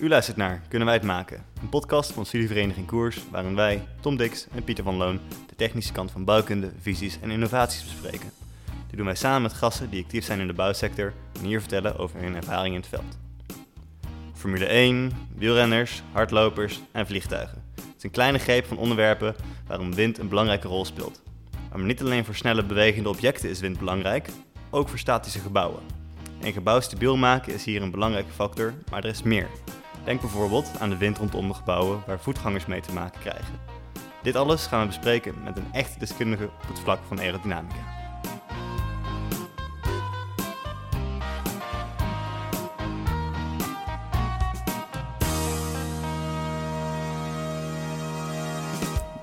U luistert naar Kunnen wij het maken? Een podcast van Studievereniging Koers, waarin wij, Tom Dix en Pieter van Loon, de technische kant van bouwkunde, visies en innovaties bespreken. Dit doen wij samen met gasten die actief zijn in de bouwsector en hier vertellen over hun ervaring in het veld. Formule 1, wielrenners, hardlopers en vliegtuigen. Het is een kleine greep van onderwerpen waarom wind een belangrijke rol speelt. Maar niet alleen voor snelle bewegende objecten is wind belangrijk, ook voor statische gebouwen. Een gebouw stabiel maken is hier een belangrijke factor, maar er is meer. Denk bijvoorbeeld aan de wind rondom de gebouwen waar voetgangers mee te maken krijgen. Dit alles gaan we bespreken met een echt deskundige op het vlak van aerodynamica.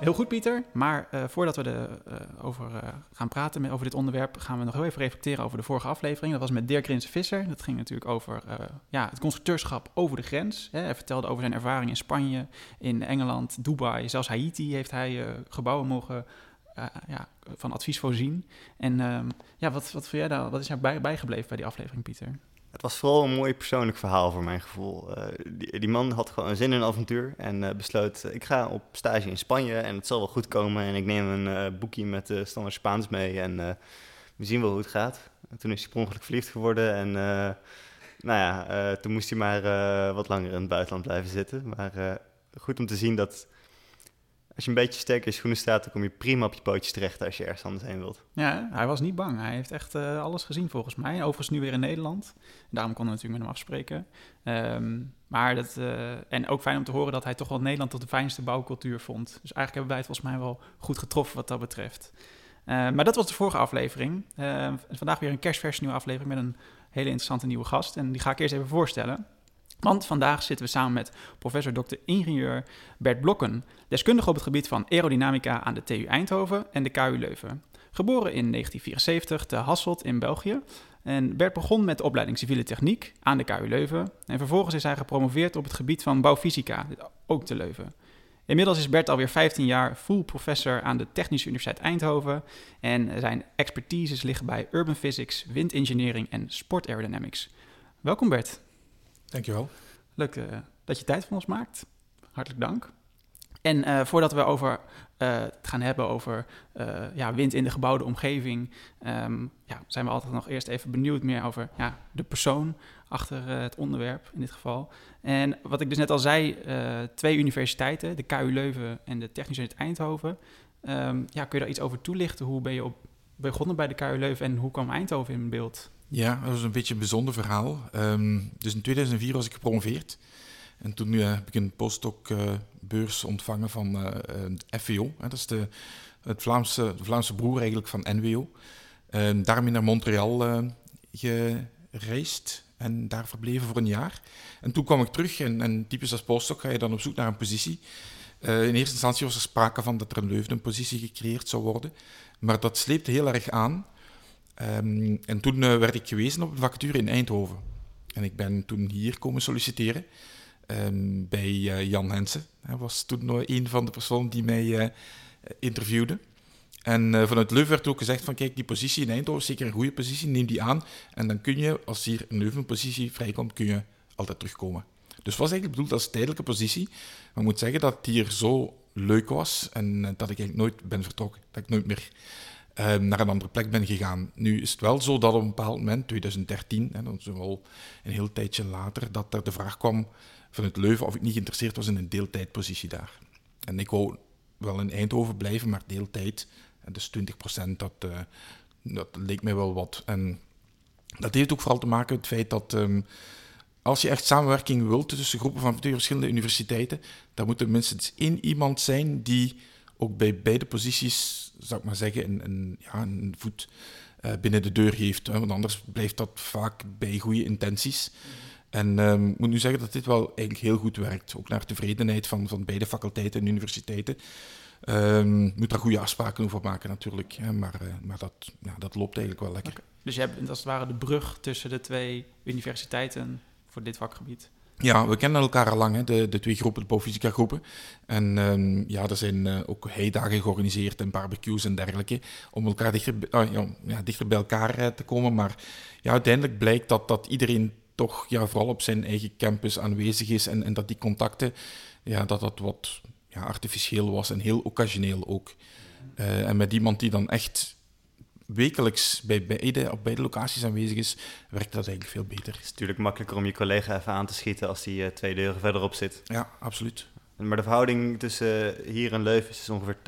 Heel goed, Pieter. Maar uh, voordat we er uh, over uh, gaan praten over dit onderwerp, gaan we nog heel even reflecteren over de vorige aflevering. Dat was met Dirk Rins Visser. Dat ging natuurlijk over ja, het constructeurschap over de grens. Hè. Hij vertelde over zijn ervaring in Spanje, in Engeland, Dubai, zelfs Haiti heeft hij gebouwen mogen ja, van advies voorzien. En ehm, ja, wat, wat, jij daar, wat is jou bij, bijgebleven bij die aflevering, Pieter? Het was vooral een mooi persoonlijk verhaal voor mijn gevoel. Uh, die, man had gewoon zin in een avontuur en uh, besloot: ik ga op stage in Spanje en het zal wel goed komen. En ik neem een uh, boekje met standaard Spaans mee en we zien wel hoe het gaat. En toen is hij per verliefd geworden en nou ja, toen moest hij maar wat langer in het buitenland blijven zitten. Maar goed om te zien dat als je een beetje sterk in je schoenen staat, dan kom je prima op je pootjes terecht als je ergens anders heen wilt. Ja, hij was niet bang. Hij heeft echt uh, alles gezien volgens mij. Overigens nu weer in Nederland. Daarom kon we natuurlijk met hem afspreken. Um, maar dat, uh, en ook fijn om te horen dat hij toch wel Nederland tot de fijnste bouwcultuur vond. Dus eigenlijk hebben wij het volgens mij wel goed getroffen wat dat betreft. Uh, maar dat was de vorige aflevering. vandaag weer een kerstverse nieuwe aflevering met een hele interessante nieuwe gast. En die ga ik eerst even voorstellen. Want vandaag zitten we samen met professor Dr. ingenieur Bert Blokken, deskundige op het gebied van aerodynamica aan de TU Eindhoven en de KU Leuven. Geboren in 1974 te Hasselt in België. En Bert begon met de opleiding civiele techniek aan de KU Leuven. En vervolgens is hij gepromoveerd op het gebied van bouwfysica, ook te Leuven. Inmiddels is Bert alweer 15 jaar full professor aan de Technische Universiteit Eindhoven. En zijn expertises liggen bij urban physics, windengineering en sport aerodynamics. Welkom Bert. Dankjewel. Leuk uh, dat je tijd voor ons maakt. Hartelijk dank. En uh, voordat we over, uh, het gaan hebben over ja, wind in de gebouwde omgeving, um, ja, zijn we altijd nog eerst even benieuwd meer over ja, de persoon achter het onderwerp in dit geval. En wat ik dus net al zei, twee universiteiten, de KU Leuven en de Technische Universiteit Eindhoven. Um, ja, kun je daar iets over toelichten? Hoe ben je op, begonnen bij de KU Leuven en hoe kwam Eindhoven in beeld? Ja, dat was een beetje een bijzonder verhaal. Um, dus in 2004 was ik gepromoveerd. En toen uh, heb ik een postdoc-beurs uh, ontvangen van het FWO. dat is de, het Vlaamse, Vlaamse broer eigenlijk van NWO. Um, daarmee naar Montreal gereisd en daar verbleven voor een jaar. En toen kwam ik terug en, en typisch als postdoc ga je dan op zoek naar een positie. in eerste instantie was er sprake van dat er een Leuven een positie gecreëerd zou worden. Maar dat sleepte heel erg aan. Um, en toen uh, werd ik gewezen op een vacature in Eindhoven. En ik ben toen hier komen solliciteren um, bij uh, Jan Hensen. Hij was toen nog een van de personen die mij uh, interviewde. En vanuit Leuven werd ook gezegd van kijk, die positie in Eindhoven is zeker een goede positie, neem die aan. En dan kun je, als hier een Leuven positie vrijkomt, kun je altijd terugkomen. Dus het was eigenlijk bedoeld als tijdelijke positie. Maar ik moet zeggen dat het hier zo leuk was en dat ik eigenlijk nooit ben vertrokken. Dat ik nooit meer Ehm, naar een andere plek ben gegaan. Nu is het wel zo dat op een bepaald moment, 2013, en dan zo al een heel tijdje later, dat er de vraag kwam vanuit Leuven of ik niet geïnteresseerd was in een deeltijdpositie daar. En ik wou wel in Eindhoven blijven, maar deeltijd, dus 20 procent, dat, uh, dat leek mij wel wat. En dat heeft ook vooral te maken met het feit dat um, als je echt samenwerking wilt tussen groepen van twee verschillende universiteiten, dan moet er minstens één iemand zijn die ook bij beide posities, zou ik maar zeggen, een, ja, een voet uh, binnen de deur heeft. Hè, want anders blijft dat vaak bij goede intenties. En um, ik moet nu zeggen dat dit wel eigenlijk heel goed werkt. Ook naar tevredenheid van, van beide faculteiten en universiteiten. Um, moet daar goede afspraken over maken natuurlijk. Hè, maar uh, maar dat, ja, dat loopt eigenlijk wel lekker. Dus je hebt als het ware de brug tussen de twee universiteiten voor dit vakgebied. Ja, we kennen elkaar al lang, hè, de, de twee groepen, de bouwfysica groepen. En um, ja, er zijn uh, ook heidagen georganiseerd en barbecues en dergelijke, om elkaar dichter, uh, ja, dichter bij elkaar uh, te komen. Maar ja, uiteindelijk blijkt dat, dat iedereen toch ja, vooral op zijn eigen campus aanwezig is en, en dat die contacten, ja, dat dat wat ja, artificieel was en heel occasioneel ook. Eh, en met iemand die dan echt wekelijks bij beide, op beide locaties aanwezig is, werkt dat eigenlijk veel beter. Het is natuurlijk makkelijker om je collega even aan te schieten als die uh, twee deuren verderop zit. Ja, absoluut. Maar de verhouding tussen hier en Leuven is dus ongeveer 80-20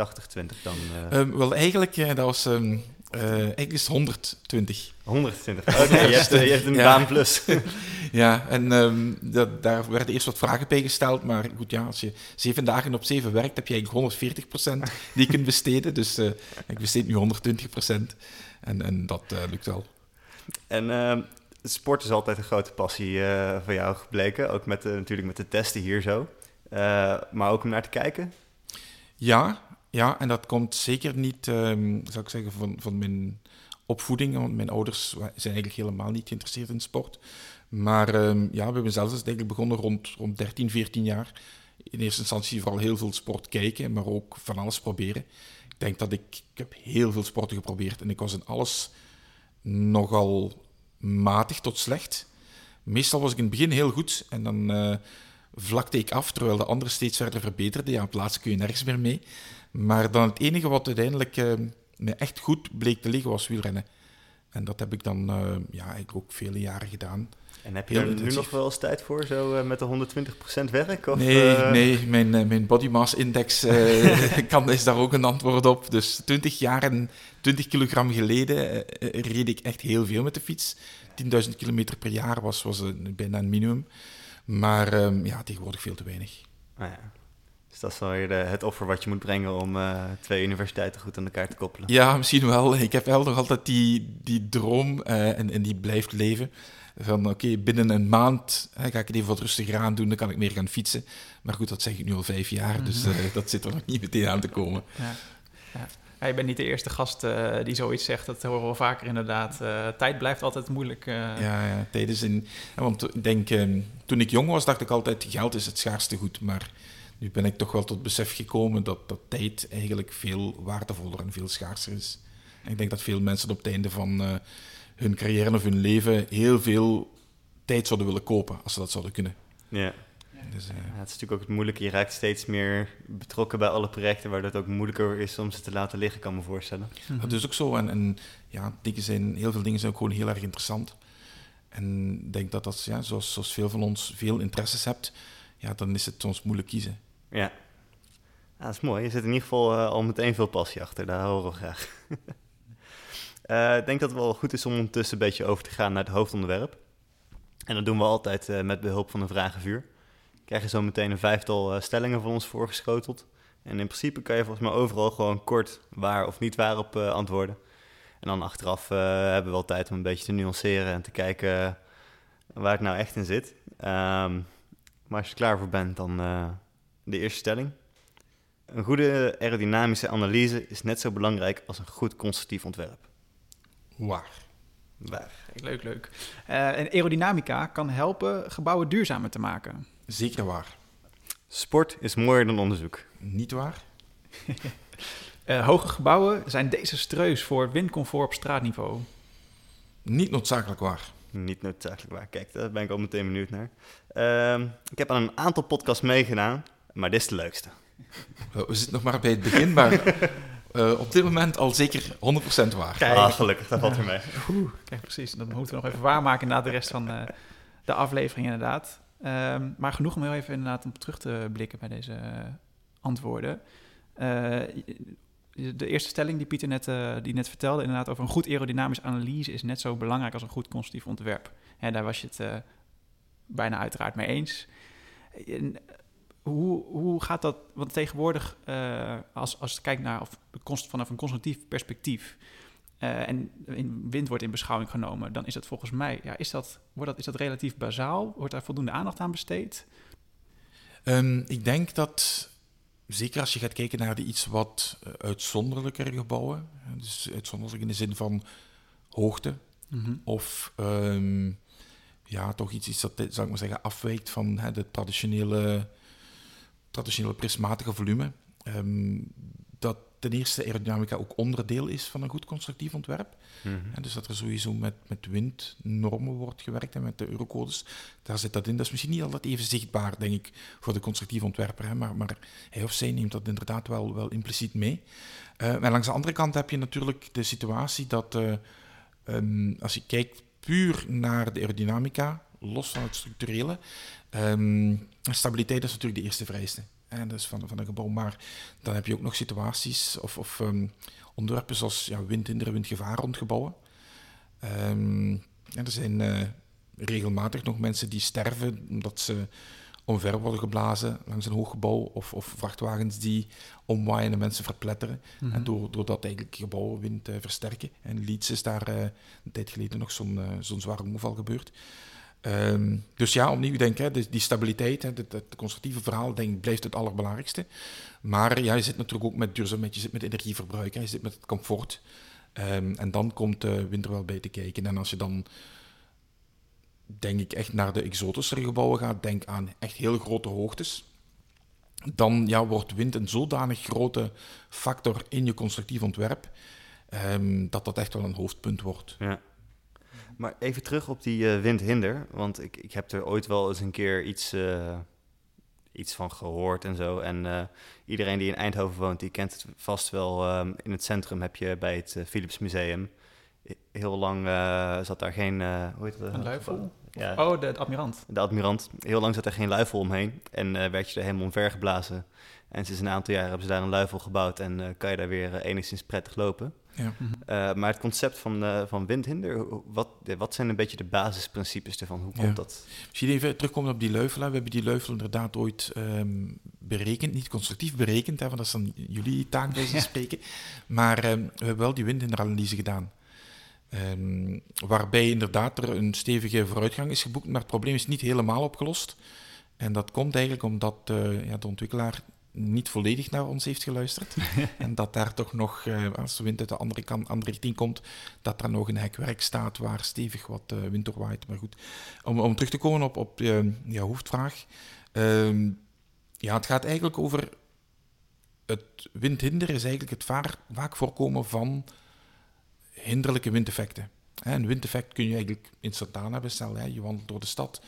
dan? Uh... Um, wel, eigenlijk, dat was... Um, uh, eigenlijk is 120. 120. Oké, okay, je, hebt, je hebt een ja. baan plus. ja, en um, dat, daar werden eerst wat vragen bij gesteld. Maar goed, ja, als je zeven dagen op zeven werkt, heb je eigenlijk 140% die je kunt besteden. Dus uh, ik besteed nu 120%. En, en dat uh, lukt wel. En sport is altijd een grote passie van jou gebleken. Ook met, natuurlijk met de testen hier zo. maar ook om naar te kijken? Ja, ja, en dat komt zeker niet, um, zou ik zeggen, van, van mijn opvoeding. Want mijn ouders zijn eigenlijk helemaal niet geïnteresseerd in sport. Maar um, ja, we hebben zelfs eigenlijk begonnen rond, rond 13, 14 jaar. In eerste instantie vooral heel veel sport kijken, maar ook van alles proberen. Ik denk dat ik, ik heb heel veel sporten geprobeerd en ik was in alles nogal matig tot slecht. Meestal was ik in het begin heel goed en dan uh, vlakte ik af, terwijl de anderen steeds verder verbeterden. Ja, op plaats kun je nergens meer mee. Maar dan het enige wat uiteindelijk uh, me echt goed bleek te liggen was wielrennen. En dat heb ik dan uh, ja, eigenlijk ook vele jaren gedaan. En heb je er nu nog wel eens tijd voor, zo uh, met de 120% werk? Of, nee, nee, mijn, mijn body mass index kan, is daar ook een antwoord op. Dus 20 jaar en 20 kilogram geleden reed ik echt heel veel met de fiets. 10.000 kilometer per jaar was, was bijna een minimum. Maar ehm, ja, tegenwoordig veel te weinig. Ah, ja. Dus dat is wel weer het offer wat je moet brengen om uh, twee universiteiten goed aan elkaar te koppelen. Ja, misschien wel. Ik heb wel nog altijd die, die droom uh, en, en die blijft leven. Van oké, okay, binnen een maand hè, ga ik het even wat rustiger aan doen, dan kan ik meer gaan fietsen. Maar goed, dat zeg ik nu al vijf jaar, mm -hmm. dus uh, dat zit er nog niet meteen aan te komen. Ja. Ja. Ja, je bent niet de eerste gast uh, die zoiets zegt. Dat horen we vaker inderdaad. Uh, tijd blijft altijd moeilijk. Uh... Ja, ja, tijd is in... Want ik denk, um, toen ik jong was, dacht ik altijd... geld is het schaarste goed. Maar nu ben ik toch wel tot besef gekomen dat, dat tijd eigenlijk veel waardevoller en veel schaarser is. En ik denk dat veel mensen op het einde van uh, hun carrière of hun leven heel veel tijd zouden willen kopen als ze dat zouden kunnen. Ja. Dus, uh, ja, het is natuurlijk ook het moeilijke. Je raakt steeds meer betrokken bij alle projecten, waardoor het ook moeilijker is om ze te laten liggen, kan me voorstellen. Dat is ook zo. En, en ja, dingen zijn, heel veel dingen zijn ook gewoon heel erg interessant. En ik denk dat dat, ja, zoals, zoals veel van ons veel interesses hebt, ja, dan is het soms moeilijk kiezen. Ja. dat is mooi. Je zit in ieder geval uh, al meteen veel passie achter. Daar horen we graag. uh, ik denk dat het wel goed is om ondertussen een beetje over te gaan naar het hoofdonderwerp. En dat doen we altijd uh, met behulp van een vragenvuur. Krijg je zo meteen een vijftal stellingen van ons voorgeschoteld. En in principe kan je volgens mij overal gewoon kort waar of niet waar op antwoorden. En dan achteraf hebben we wel tijd om een beetje te nuanceren en te kijken waar het nou echt in zit. Um, maar als je er klaar voor bent, dan de eerste stelling. Een goede aerodynamische analyse is net zo belangrijk als een goed constructief ontwerp. Waar. Waar. Leuk, leuk. Uh, en aerodynamica kan helpen gebouwen duurzamer te maken. Zeker waar. Sport is mooier dan onderzoek. Niet waar. uh, hoge gebouwen zijn desastreus voor windcomfort op straatniveau. Niet noodzakelijk waar. Niet noodzakelijk waar. Kijk, daar ben ik al meteen benieuwd naar. Uh, ik heb aan een aantal podcasts meegedaan maar dit is de leukste. We zitten nog maar bij het begin, maar uh, op dit moment al zeker 100% waar. Kijk. Ah, gelukkig, dat valt er mee. Oeh, kijk, precies. Dat moeten we nog even waarmaken na de rest van uh, de aflevering inderdaad. Um, maar genoeg om heel even inderdaad om terug te blikken bij deze uh, antwoorden. de eerste stelling die Pieter net, die net vertelde, inderdaad over een goed aerodynamisch analyse is net zo belangrijk als een goed constructief ontwerp. En daar was je het bijna uiteraard mee eens. En, hoe, hoe gaat dat? Want tegenwoordig, uh, als, als je kijkt naar of vanaf een constructief perspectief. Uh, en in wind wordt in beschouwing genomen, dan is dat volgens mij, ja, is, dat, wordt dat, is dat relatief bazaal? Wordt daar voldoende aandacht aan besteed? Um, ik denk dat, zeker als je gaat kijken naar de iets wat uh, uitzonderlijkere gebouwen, dus uitzonderlijk in de zin van hoogte, mm -hmm. of um, ja, toch iets, iets dat, zou ik maar zeggen, afwijkt van hè, de traditionele traditionele prismatige volume. Um, dat ten eerste aerodynamica ook onderdeel is van een goed constructief ontwerp. Mhm. En dus dat er sowieso met, met windnormen wordt gewerkt en met de eurocodes. Daar zit dat in. Dat is misschien niet altijd even zichtbaar, denk ik, voor de constructief ontwerper. Hè, maar, maar hij of zij neemt dat inderdaad wel, wel impliciet mee. Uh, en langs de andere kant heb je natuurlijk de situatie dat uh, um, als je kijkt puur naar de aerodynamica, los van het structurele, um, stabiliteit is natuurlijk de eerste vereiste. En dus van, van een gebouw. Maar dan heb je ook nog situaties of, of um, onderwerpen zoals ja, windhinder, windgevaar rond gebouwen. Um, en er zijn uh, regelmatig nog mensen die sterven omdat ze omver worden geblazen langs een hoog gebouw. Of, of vrachtwagens die omwaaien en mensen verpletteren. Mm -hmm. En door, doordat eigenlijk gebouwen wind uh, versterken. En Leeds is daar uh, een tijd geleden nog zo'n zo'n zware ongeval gebeurd. Um, dus ja, opnieuw denk ik, die stabiliteit, hè, constructieve verhaal, denk ik, blijft het allerbelangrijkste. Maar ja, je zit natuurlijk ook met duurzaamheid, je zit met energieverbruik, je zit met het comfort. Um, en dan komt de winter wel bij te kijken. En als je dan, denk ik, echt naar de exotischere gebouwen gaat, denk aan echt heel grote hoogtes. Dan ja, wordt wind een zodanig grote factor in je constructief ontwerp, um, dat dat echt wel een hoofdpunt wordt. Ja. Maar even terug op die uh, windhinder. Want ik, ik heb er ooit wel eens een keer iets, uh, iets van gehoord en zo. En uh, iedereen die in Eindhoven woont, die kent het vast wel. Um, in het centrum heb je bij het Philips Museum. Heel lang zat daar geen... hoe heet het? Een luifel? Ja. Oh, de, de, admirant. De admirant. Heel lang zat er geen luifel omheen. En werd je er helemaal omver geblazen. En sinds een aantal jaar hebben ze daar een luifel gebouwd. En kan je daar weer enigszins prettig lopen. Ja. Uh, maar het concept van, uh, van windhinder, wat, wat zijn een beetje de basisprincipes ervan? Hoe komt ja. dat? Misschien even terugkomen op die luifel. We hebben die luifel inderdaad ooit um, berekend, niet constructief berekend, hè, want dat is dan jullie taak bij ja. spreken. Maar um, we hebben wel die windhinderanalyse gedaan. Um, waarbij inderdaad er een stevige vooruitgang is geboekt, maar het probleem is niet helemaal opgelost. En dat komt eigenlijk omdat uh, ja, de ontwikkelaar niet volledig naar ons heeft geluisterd. en dat daar toch nog, uh, als de wind uit de andere, kant, andere richting komt, dat daar nog een hekwerk staat waar stevig wat uh, wind doorwaait. Maar goed, om, om terug te komen op, op uh, je hoofdvraag. Uh, ja, het gaat eigenlijk over het windhinder is eigenlijk het vaak, vaak voorkomen van hinderlijke windeffecten. Een windeffect kun je eigenlijk instantaan hebben. Stel, je wandelt door de stad,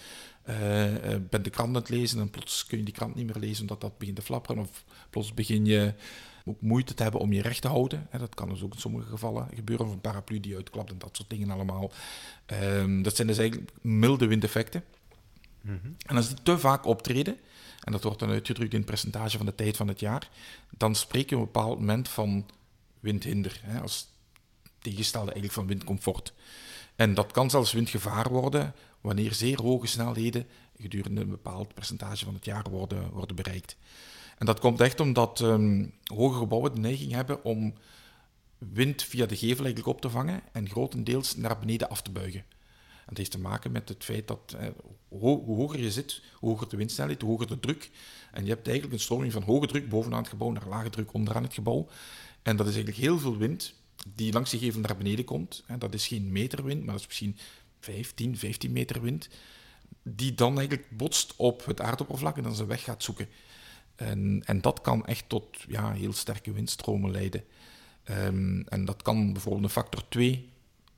uh, uh, bent de krant aan het lezen en plots kun je die krant niet meer lezen omdat dat begint te flapperen. Of plots begin je ook moeite te hebben om je recht te houden. Dat kan dus ook in sommige gevallen gebeuren. Of een paraplu die uitklapt en dat soort dingen allemaal. Um, dat zijn dus eigenlijk milde windeffecten. Mm -hmm. En als die te vaak optreden, en dat wordt dan uitgedrukt in het percentage van de tijd van het jaar, dan spreek je op een bepaald moment van windhinder. Hè, als tegenstelde eigenlijk van windcomfort. En dat kan zelfs windgevaar worden wanneer zeer hoge snelheden gedurende een bepaald percentage van het jaar worden, worden bereikt. En dat komt echt omdat um, hoge gebouwen de neiging hebben om wind via de gevel eigenlijk op te vangen en grotendeels naar beneden af te buigen. En dat heeft te maken met het feit dat eh, ho hoe hoger je zit, hoe hoger de windsnelheid, hoe hoger de druk. En je hebt eigenlijk een stroming van hoge druk bovenaan het gebouw naar lage druk onderaan het gebouw. En dat is eigenlijk heel veel wind die langs de gevel naar beneden komt. En dat is geen meterwind, maar dat is misschien 15, 15 meter wind. Die dan eigenlijk botst op het aardoppervlak en dan zijn weg gaat zoeken. En, en dat kan echt tot ja, heel sterke windstromen leiden. Um, en dat kan bijvoorbeeld een factor 2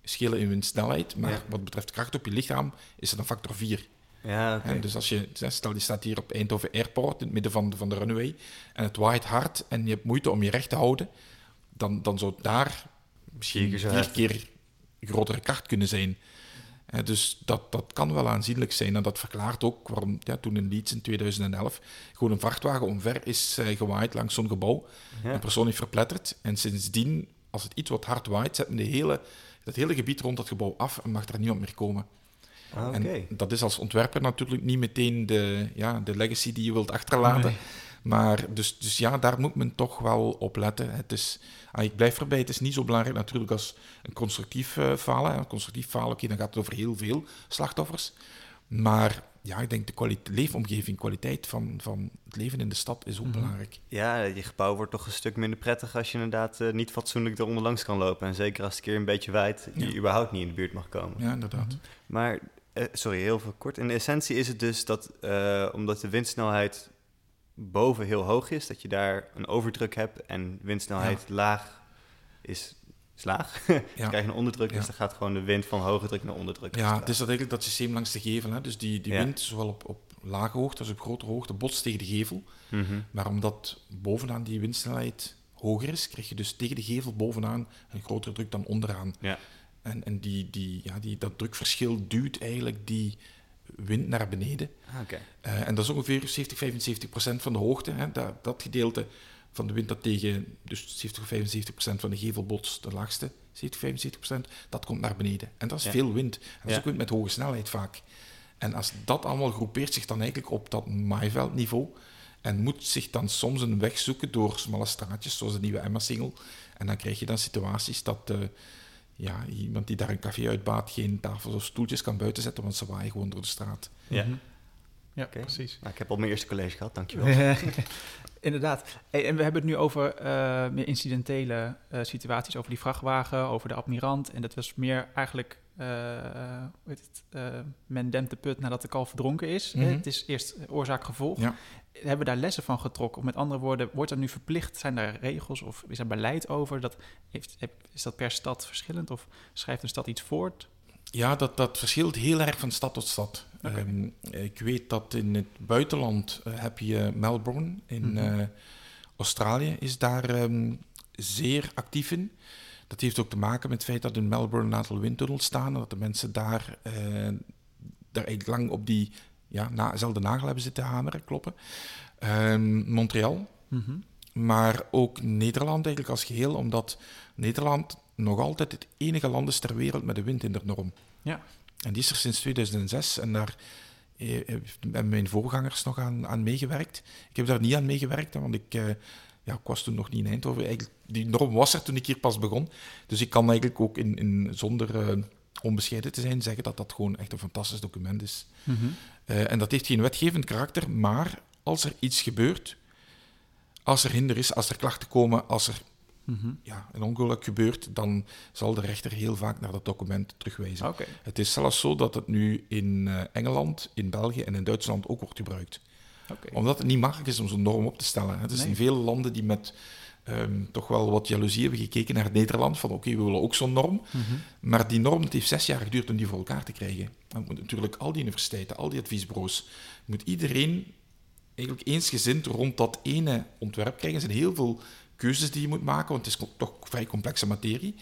schelen in windsnelheid. Maar ja. wat betreft kracht op je lichaam is het een factor 4. Ja, okay. dus als je, stel je staat hier op Eindhoven Airport in het midden van de, van de runway en het waait hard en je hebt moeite om je recht te houden, dan, dan zou daar misschien vier keer grotere kracht kunnen zijn. Uh, dus dat, dat kan wel aanzienlijk zijn. En dat verklaart ook waarom ja, toen in Leeds in 2011 gewoon een vrachtwagen omver is uh, gewaaid langs zo'n gebouw. Ja. Een persoon heeft verpletterd. En sindsdien, als het iets wat hard waait, zet men de hele, het hele gebied rond dat gebouw af en mag er niemand meer komen. Ah, okay. En dat is als ontwerper natuurlijk niet meteen de, ja, de legacy die je wilt achterlaten. Nee. Maar dus, dus ja, daar moet men toch wel op letten. Het is, ah, ik blijf erbij, het is niet zo belangrijk natuurlijk als een constructief uh, falen. Een constructief falen, oké, okay, dan gaat het over heel veel slachtoffers. Maar ja, ik denk de kwaliteit, leefomgeving, kwaliteit van, van het leven in de stad is ook Mhm. mm -hmm. belangrijk. Ja, je gebouw wordt toch een stuk minder prettig als je inderdaad uh, niet fatsoenlijk eronder langs kan lopen. En zeker als het een keer een beetje wijd, je ja. überhaupt niet in de buurt mag komen. Ja, inderdaad. Mm -hmm. Maar, uh, sorry, heel veel kort. In de essentie is het dus dat, uh, omdat de windsnelheid boven heel hoog is, dat je daar een overdruk hebt en windsnelheid laag is, is laag. Dan Ja. krijg je een onderdruk, dus dan gaat gewoon de wind van hoge druk naar onderdruk. Ja, het is dat eigenlijk dat systeem langs de gevel. Hè? Dus die, die wind, zowel op, op lage hoogte als op grote hoogte, botst tegen de gevel. Mhm. Maar omdat bovenaan die windsnelheid hoger is, krijg je dus tegen de gevel bovenaan een grotere druk dan onderaan. Ja. En, en die, die, ja, die, dat drukverschil duwt eigenlijk die wind naar beneden. Ah. Eh, en dat is ongeveer 70, 75 procent van de hoogte. Hè. Dat, dat gedeelte van de wind dat tegen dus 70, 75 procent van de gevel botst, de laagste 70, 75 procent, dat komt naar beneden. En dat is Ja. veel wind. En dat is Ja. ook wind met hoge snelheid vaak. En als dat allemaal groepeert zich dan eigenlijk op dat maaiveldniveau en moet zich dan soms een weg zoeken door smalle straatjes, zoals de nieuwe Emma-singel. En dan krijg je dan situaties dat eh, ja, iemand die daar een café uitbaat geen tafels of stoeltjes kan buiten zetten, want ze waaien gewoon door de straat. Ja. Mhm. Ja, Oké. precies. Nou, ik heb al mijn eerste college gehad, dankjewel. Inderdaad. Hey, en we hebben het nu over eh, meer incidentele eh, situaties, over die vrachtwagen, over de admirant. En dat was meer eigenlijk, hoe heet het, eh, men dempt de put nadat de kalf verdronken is. Mhm. Eh, Het is eerst oorzaak-gevolg. Ja. Hebben we daar lessen van getrokken? Of met andere woorden, wordt er nu verplicht, zijn daar regels of is er beleid over? Dat, heeft, is dat per stad verschillend of schrijft een stad iets voort? Ja, dat, dat verschilt heel erg van stad tot stad. Ehm, ik weet dat in het buitenland eh, heb je Melbourne, in Mhm. eh, Australië is daar ehm, zeer actief in. Dat heeft ook te maken met het feit dat in Melbourne een aantal windtunnels staan en dat de mensen daar, eh, daar eigenlijk lang op die ja, nazelfde nagel hebben zitten hameren, kloppen. Ehm, Montreal, Mhm. maar ook Nederland eigenlijk als geheel, omdat Nederland nog altijd het enige land is ter wereld met een windhindernorm. Ja. En die is er sinds 2006 en daar eh, hebben mijn voorgangers nog aan, aan meegewerkt. Ik heb daar niet aan meegewerkt, want ik, eh, ja, ik was toen nog niet in Eindhoven. Eigenlijk, die norm was er toen ik hier pas begon. Dus ik kan eigenlijk ook in, in, zonder eh, onbescheiden te zijn zeggen dat dat gewoon echt een fantastisch document is. Mhm. Eh, en dat heeft geen wetgevend karakter, maar als er iets gebeurt, als er hinder is, als er klachten komen, als er Mhm. ja, een ongeluk gebeurt, dan zal de rechter heel vaak naar dat document terugwijzen. Het is zelfs zo dat het nu in eh, Engeland, in België en in Duitsland ook wordt gebruikt. Omdat het niet makkelijk is om zo'n norm op te stellen. Het is Nee. in vele landen die met ehm, toch wel wat jaloezie hebben gekeken naar Nederland, van oké, we willen ook zo'n norm. Mhm. Maar die norm, het heeft zes jaar geduurd om die voor elkaar te krijgen. Dan moet natuurlijk al die universiteiten, al die adviesbureaus, moet iedereen eigenlijk eensgezind rond dat ene ontwerp krijgen. Er zijn heel veel keuzes die je moet maken, want het is toch vrij complexe materie.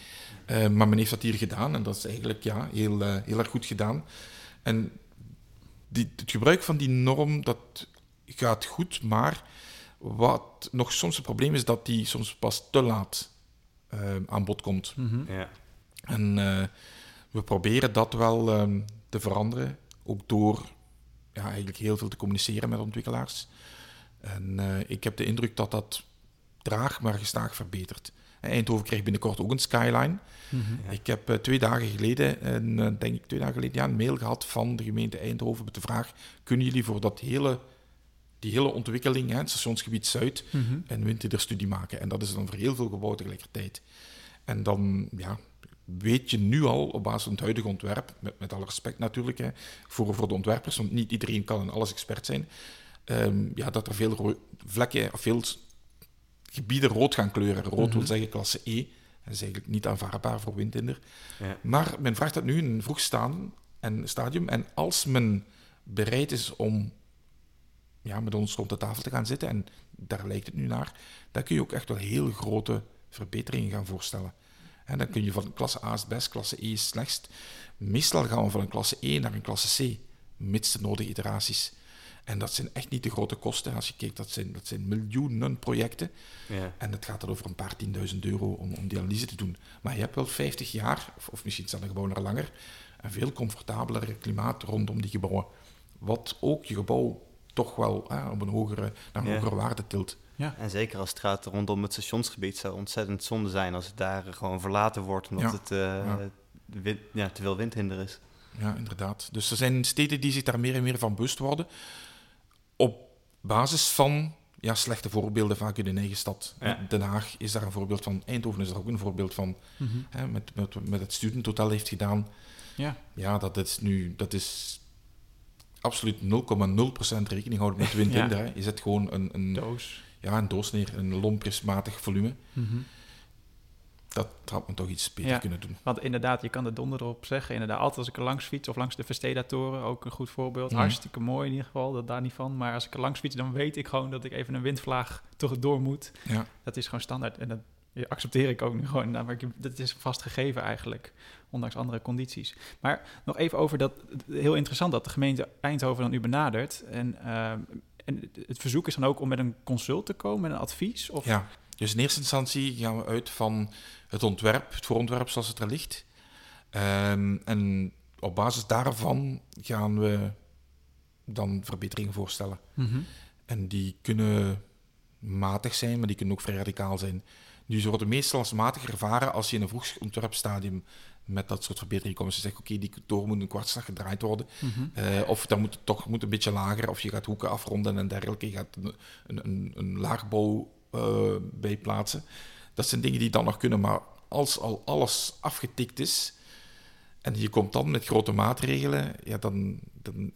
Eh, maar men heeft dat hier gedaan en dat is eigenlijk ja, heel, eh, heel erg goed gedaan. En die, het gebruik van die norm, dat gaat goed, maar wat nog soms een probleem is, dat die soms pas te laat eh, aan bod komt. Mhm. Ja. En eh, we proberen dat wel ehm, te veranderen, ook door ja, eigenlijk heel veel te communiceren met ontwikkelaars. En eh, ik heb de indruk dat dat traag maar gestaag verbetert. Eindhoven krijgt binnenkort ook een skyline. Mhm. Ja. Ik heb eh, twee dagen geleden, een, eh, denk ik twee dagen geleden, ja, een mail gehad van de gemeente Eindhoven met de vraag: kunnen jullie voor dat hele, die hele ontwikkeling, hè, het stationsgebied Zuid, Mhm. een windhinderstudie maken? En dat is dan voor heel veel gebouwen tegelijkertijd. En dan ja, weet je nu al op basis van het huidige ontwerp, met, met alle respect natuurlijk hè, voor, voor de ontwerpers, want niet iedereen kan en alles expert zijn, ehm, ja, dat er veel ro- vlekken of veel gebieden rood gaan kleuren. Rood wil Mhm. zeggen klasse E. Dat is eigenlijk niet aanvaardbaar voor windhinder. Ja. Maar men vraagt dat nu in een vroeg staan en stadium. En als men bereid is om ja, met ons rond de tafel te gaan zitten, en daar lijkt het nu naar, dan kun je ook echt wel heel grote verbeteringen gaan voorstellen. En dan kun je van klasse A is best, klasse E is slechtst. Meestal gaan we van een klasse E naar een klasse C, mits de nodige iteraties. En dat zijn echt niet de grote kosten. Als je kijkt, dat zijn, dat zijn miljoenen projecten. Ja. En het gaat dan over een paar tienduizend euro om, om die analyse te doen. Maar je hebt wel 50 jaar, of, of misschien zelfs gewoon nog langer, een veel comfortabeler klimaat rondom die gebouwen. Wat ook je gebouw toch wel eh, op een hogere, naar een Ja. hogere waarde tilt. Ja. En zeker als het gaat rondom het stationsgebied, zou ontzettend zonde zijn als het daar gewoon verlaten wordt, omdat Ja. het eh, Ja. de wind, ja, te veel windhinder is. Ja, inderdaad. Dus er zijn steden die zich daar meer en meer van bewust worden. Op basis van ja, slechte voorbeelden vaak in hun eigen stad. Ja. Den Haag is daar een voorbeeld van. Eindhoven is daar ook een voorbeeld van. Mhm. Hè, met, met, met het studententotaal heeft gedaan. Ja. Ja, dat is nu... Dat is absoluut 0,0% rekening houden met wind Ja. Hè. Je zet gewoon een, een, Doos. ja, een doos neer, een lomprismatig volume. Mhm. Dat had men toch iets beter Ja. kunnen doen. Want inderdaad, je kan er donder op zeggen. Inderdaad, altijd als ik er langs fiets of langs de Verstedatoren, ook een goed voorbeeld. Mhm. Hartstikke mooi in ieder geval, dat daar niet van. Maar als ik er langs fiets, dan weet ik gewoon dat ik even een windvlaag toch door moet. Ja. Dat is gewoon standaard. En dat accepteer ik ook nu gewoon. Nou, maar ik, dat is vast gegeven eigenlijk, ondanks andere condities. Maar nog even over dat, heel interessant dat de gemeente Eindhoven dan u benadert. En, ehm, en het verzoek is dan ook om met een consult te komen, met een advies? Of, Ja, dus in eerste instantie gaan we uit van het ontwerp, het voorontwerp zoals het er ligt. Ehm, en op basis daarvan gaan we dan verbeteringen voorstellen. Mhm. En die kunnen matig zijn, maar die kunnen ook vrij radicaal zijn. Nu, ze worden meestal als matig ervaren als je in een vroeg ontwerpstadium met dat soort verbeteringen. Dus je zegt, oké, die toren moet een kwartslag gedraaid worden. Mhm. Eh, of dan moet het toch moet een beetje lager, of je gaat hoeken afronden en dergelijke. Je gaat een, een, een, een laagbouw eh, bij plaatsen. Dat zijn dingen die dan nog kunnen, maar als al alles afgetikt is en je komt dan met grote maatregelen, ja, dan, dan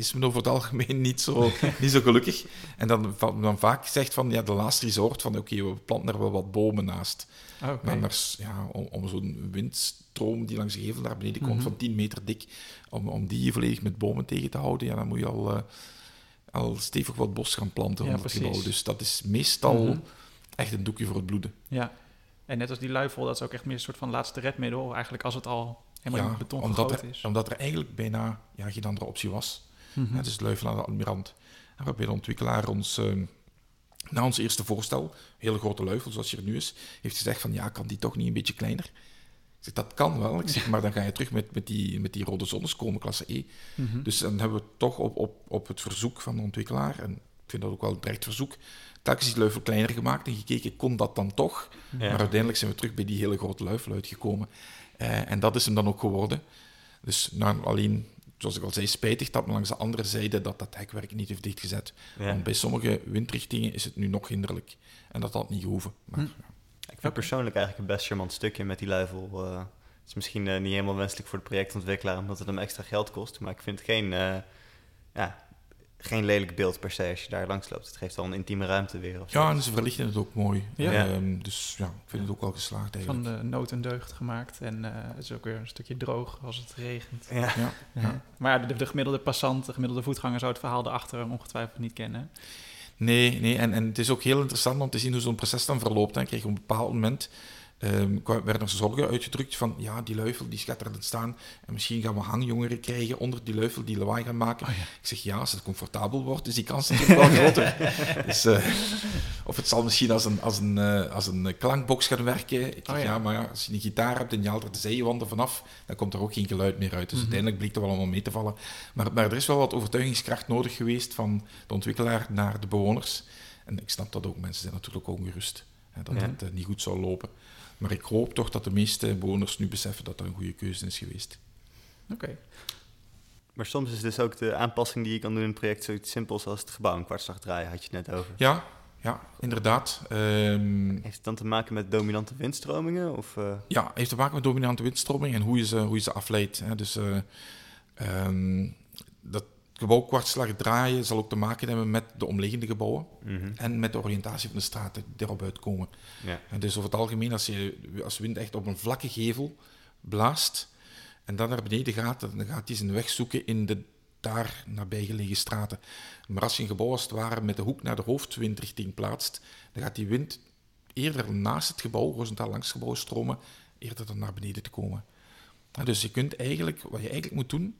is men over het algemeen niet zo, niet zo gelukkig. En dan, dan vaak zegt van, ja, de laatste resort van, oké, we planten er wel wat bomen naast. Oké. Maar anders, ja, om, om zo'n windstroom die langs de gevel naar beneden komt Mhm. van 10 meter dik, om, om die volledig met bomen tegen te houden, ja, dan moet je al, eh, al stevig wat bos gaan planten Ja, om het gebouw. Dus dat is meestal Mhm. echt een doekje voor het bloeden. Ja, en net als die luifel, dat is ook echt meer een soort van laatste redmiddel. Eigenlijk als het al helemaal in beton omdat, er, is. omdat er eigenlijk bijna ja, geen andere optie was. Mhm. Het is Luifel aan de Admirant. En waarbij de ontwikkelaar ons, eh, na ons eerste voorstel, hele grote luifel zoals die er nu is, heeft gezegd van ja, kan die toch niet een beetje kleiner? Ik zeg, dat kan wel. Ik zeg, maar dan ga je terug met, met, die, met die rode zonnes komen, klasse E. Mhm. Dus dan hebben we toch op, op, op het verzoek van de ontwikkelaar, en ik vind dat ook wel een terecht verzoek, telkens die luifel kleiner gemaakt en gekeken, kon dat dan toch? Ja. Maar uiteindelijk zijn we terug bij die hele grote luifel uitgekomen. Eh, en dat is hem dan ook geworden. Dus nou, alleen, zoals ik al zei, spijtig dat men langs de andere zijde dat dat hekwerk niet heeft dichtgezet. Ja. Want bij sommige windrichtingen is het nu nog hinderlijk. En dat had niet gehoeven. Maar, Hm. Ik vind persoonlijk eigenlijk een best charmant stukje met die luifel. eh, het is misschien eh, niet helemaal wenselijk voor de projectontwikkelaar, omdat het hem extra geld kost. Maar ik vind het geen, eh, ja, geen lelijk beeld per se als je daar langs loopt. Het geeft wel een intieme ruimte weer. Of Ja, zo. en ze verlichten het ook mooi. Ja. Ehm, dus ja, ik vind het ook wel geslaagd Van eigenlijk. de nood en deugd gemaakt. En eh, het is ook weer een stukje droog als het regent. Ja. Ja. Maar ja, de, de gemiddelde passant, de gemiddelde voetganger zou het verhaal daarachter ongetwijfeld niet kennen. Nee, nee. En, en het is ook heel interessant om te zien hoe zo'n proces dan verloopt. Dan kreeg je op een bepaald moment kwa- werden er zorgen uitgedrukt van ja, die luifel die gaat er staan en misschien gaan we hangjongeren krijgen onder die luifel die lawaai gaan maken. Oh ja. Ik zeg ja, als het comfortabel wordt, is die kans natuurlijk wel groter. dus, eh, of het zal misschien als een, als een, eh, als een klankbox gaan werken. Ik zeg Oh ja. ja. maar ja, als je een gitaar hebt en je haalt er de zijwanden vanaf, dan komt er ook geen geluid meer uit. Dus Mhm. uiteindelijk bleek er wel allemaal mee te vallen. Maar, maar er is wel wat overtuigingskracht nodig geweest van de ontwikkelaar naar de bewoners. En ik snap dat ook. Mensen zijn natuurlijk ook ongerust hè, dat Ja. het eh, niet goed zou lopen. Maar ik hoop toch dat de meeste bewoners nu beseffen dat dat een goede keuze is geweest. Oké. Maar soms is dus ook de aanpassing die je kan doen in een project zoiets simpels als het gebouw een kwartslag draaien, had je het net over. Ja, ja inderdaad. Ehm, Heeft het dan te maken met dominante windstromingen? Of, eh, Ja, heeft te maken met dominante windstroming en hoe je ze, hoe je ze afleidt. Hè. Dus eh, ehm, dat gebouw kwartslag draaien zal ook te maken hebben met de omliggende gebouwen mhm. en met de oriëntatie van de straten die erop uitkomen. ja. En dus over het algemeen, als, je, als wind echt op een vlakke gevel blaast en dan naar beneden gaat, dan gaat hij zijn weg zoeken in de daar nabijgelegen straten. Maar als je een gebouw als het ware met de hoek naar de hoofdwindrichting plaatst, dan gaat die wind eerder naast het gebouw, horizontaal langs het gebouw stromen, eerder dan naar beneden te komen. En dus je kunt eigenlijk, wat je eigenlijk moet doen,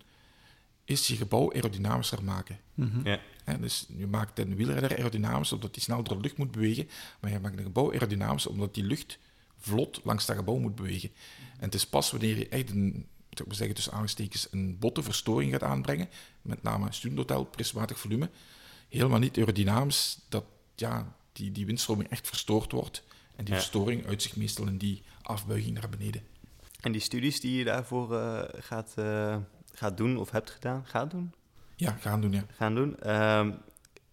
is je gebouw aerodynamischer maken. Mhm. Ja. Hè, dus je maakt een wielrenner aerodynamisch omdat hij snel door de lucht moet bewegen, maar je maakt een gebouw aerodynamisch omdat die lucht vlot langs dat gebouw moet bewegen. En het is pas wanneer je echt een, zou ik maar zeggen tussen aanstekens, een botte verstoring gaat aanbrengen, met name een studenthotel, prismatig volume, helemaal niet aerodynamisch, dat ja, die, die windstroming echt verstoord wordt. En die Ja. verstoring uit zich meestal in die afbuiging naar beneden. En die studies die je daarvoor eh, gaat, eh, gaat doen of hebt gedaan, gaat doen, Ja, gaan doen, ja. gaan doen, ehm,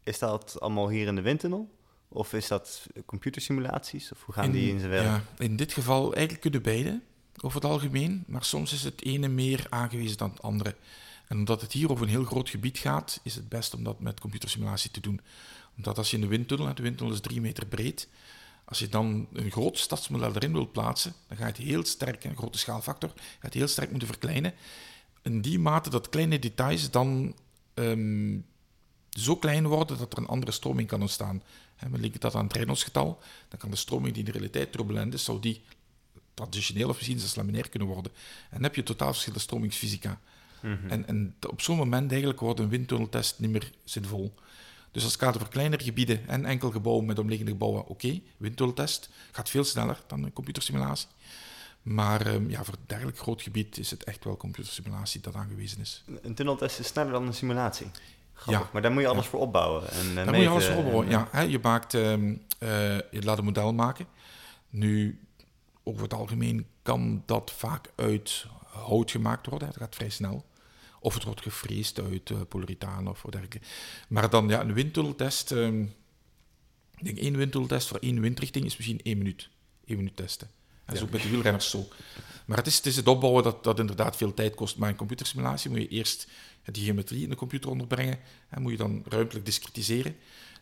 is dat allemaal hier in de windtunnel? Of is dat computersimulaties? Of hoe gaan die in zijn werk? Ja, in dit geval eigenlijk kunnen beide, over het algemeen. Maar soms is het ene meer aangewezen dan het andere. En omdat het hier over een heel groot gebied gaat, is het best om dat met computersimulatie te doen. Omdat als je in de windtunnel, de windtunnel is drie meter breed, als je dan een groot stadsmodel erin wilt plaatsen, dan ga je het heel sterk, een grote schaalfactor, ga je het heel sterk moeten verkleinen. In die mate dat kleine details dan ehm, zo klein worden dat er een andere stroming kan ontstaan. We linken dat aan het Reynolds-getal, dan kan de stroming die in de realiteit turbulent is, zou die traditioneel of misschien zelfs laminair kunnen worden. En dan heb je totaal verschillende stromingsfysica. Mhm. en, en, op zo'n moment eigenlijk wordt een windtunneltest niet meer zinvol. Dus als het gaat over kleinere gebieden en enkel gebouwen met omliggende gebouwen, oké, okay, windtunneltest gaat veel sneller dan een computersimulatie. Maar um, ja, voor een dergelijk groot gebied is het echt wel computersimulatie dat aangewezen is. Een tunneltest is sneller dan een simulatie? Ja. Maar daar moet je alles voor opbouwen. En, uh, daar moet je alles voor opbouwen, ja. Hè, je, maakt, um, uh, je laat een model maken. Nu, over het algemeen kan dat vaak uit hout gemaakt worden. Dat gaat vrij snel. Of het wordt gefreesd uit uh, polyurethaan of dergelijke. Maar dan ja, een windtunneltest. Um, ik denk één windtunneltest voor één windrichting is misschien één minuut. Één minuut testen. Dat is ook met de wielrenners zo. Maar het is, het is het opbouwen dat, dat inderdaad veel tijd kost. Maar in computersimulatie moet je eerst die geometrie in de computer onderbrengen. En moet je dan ruimtelijk discretiseren.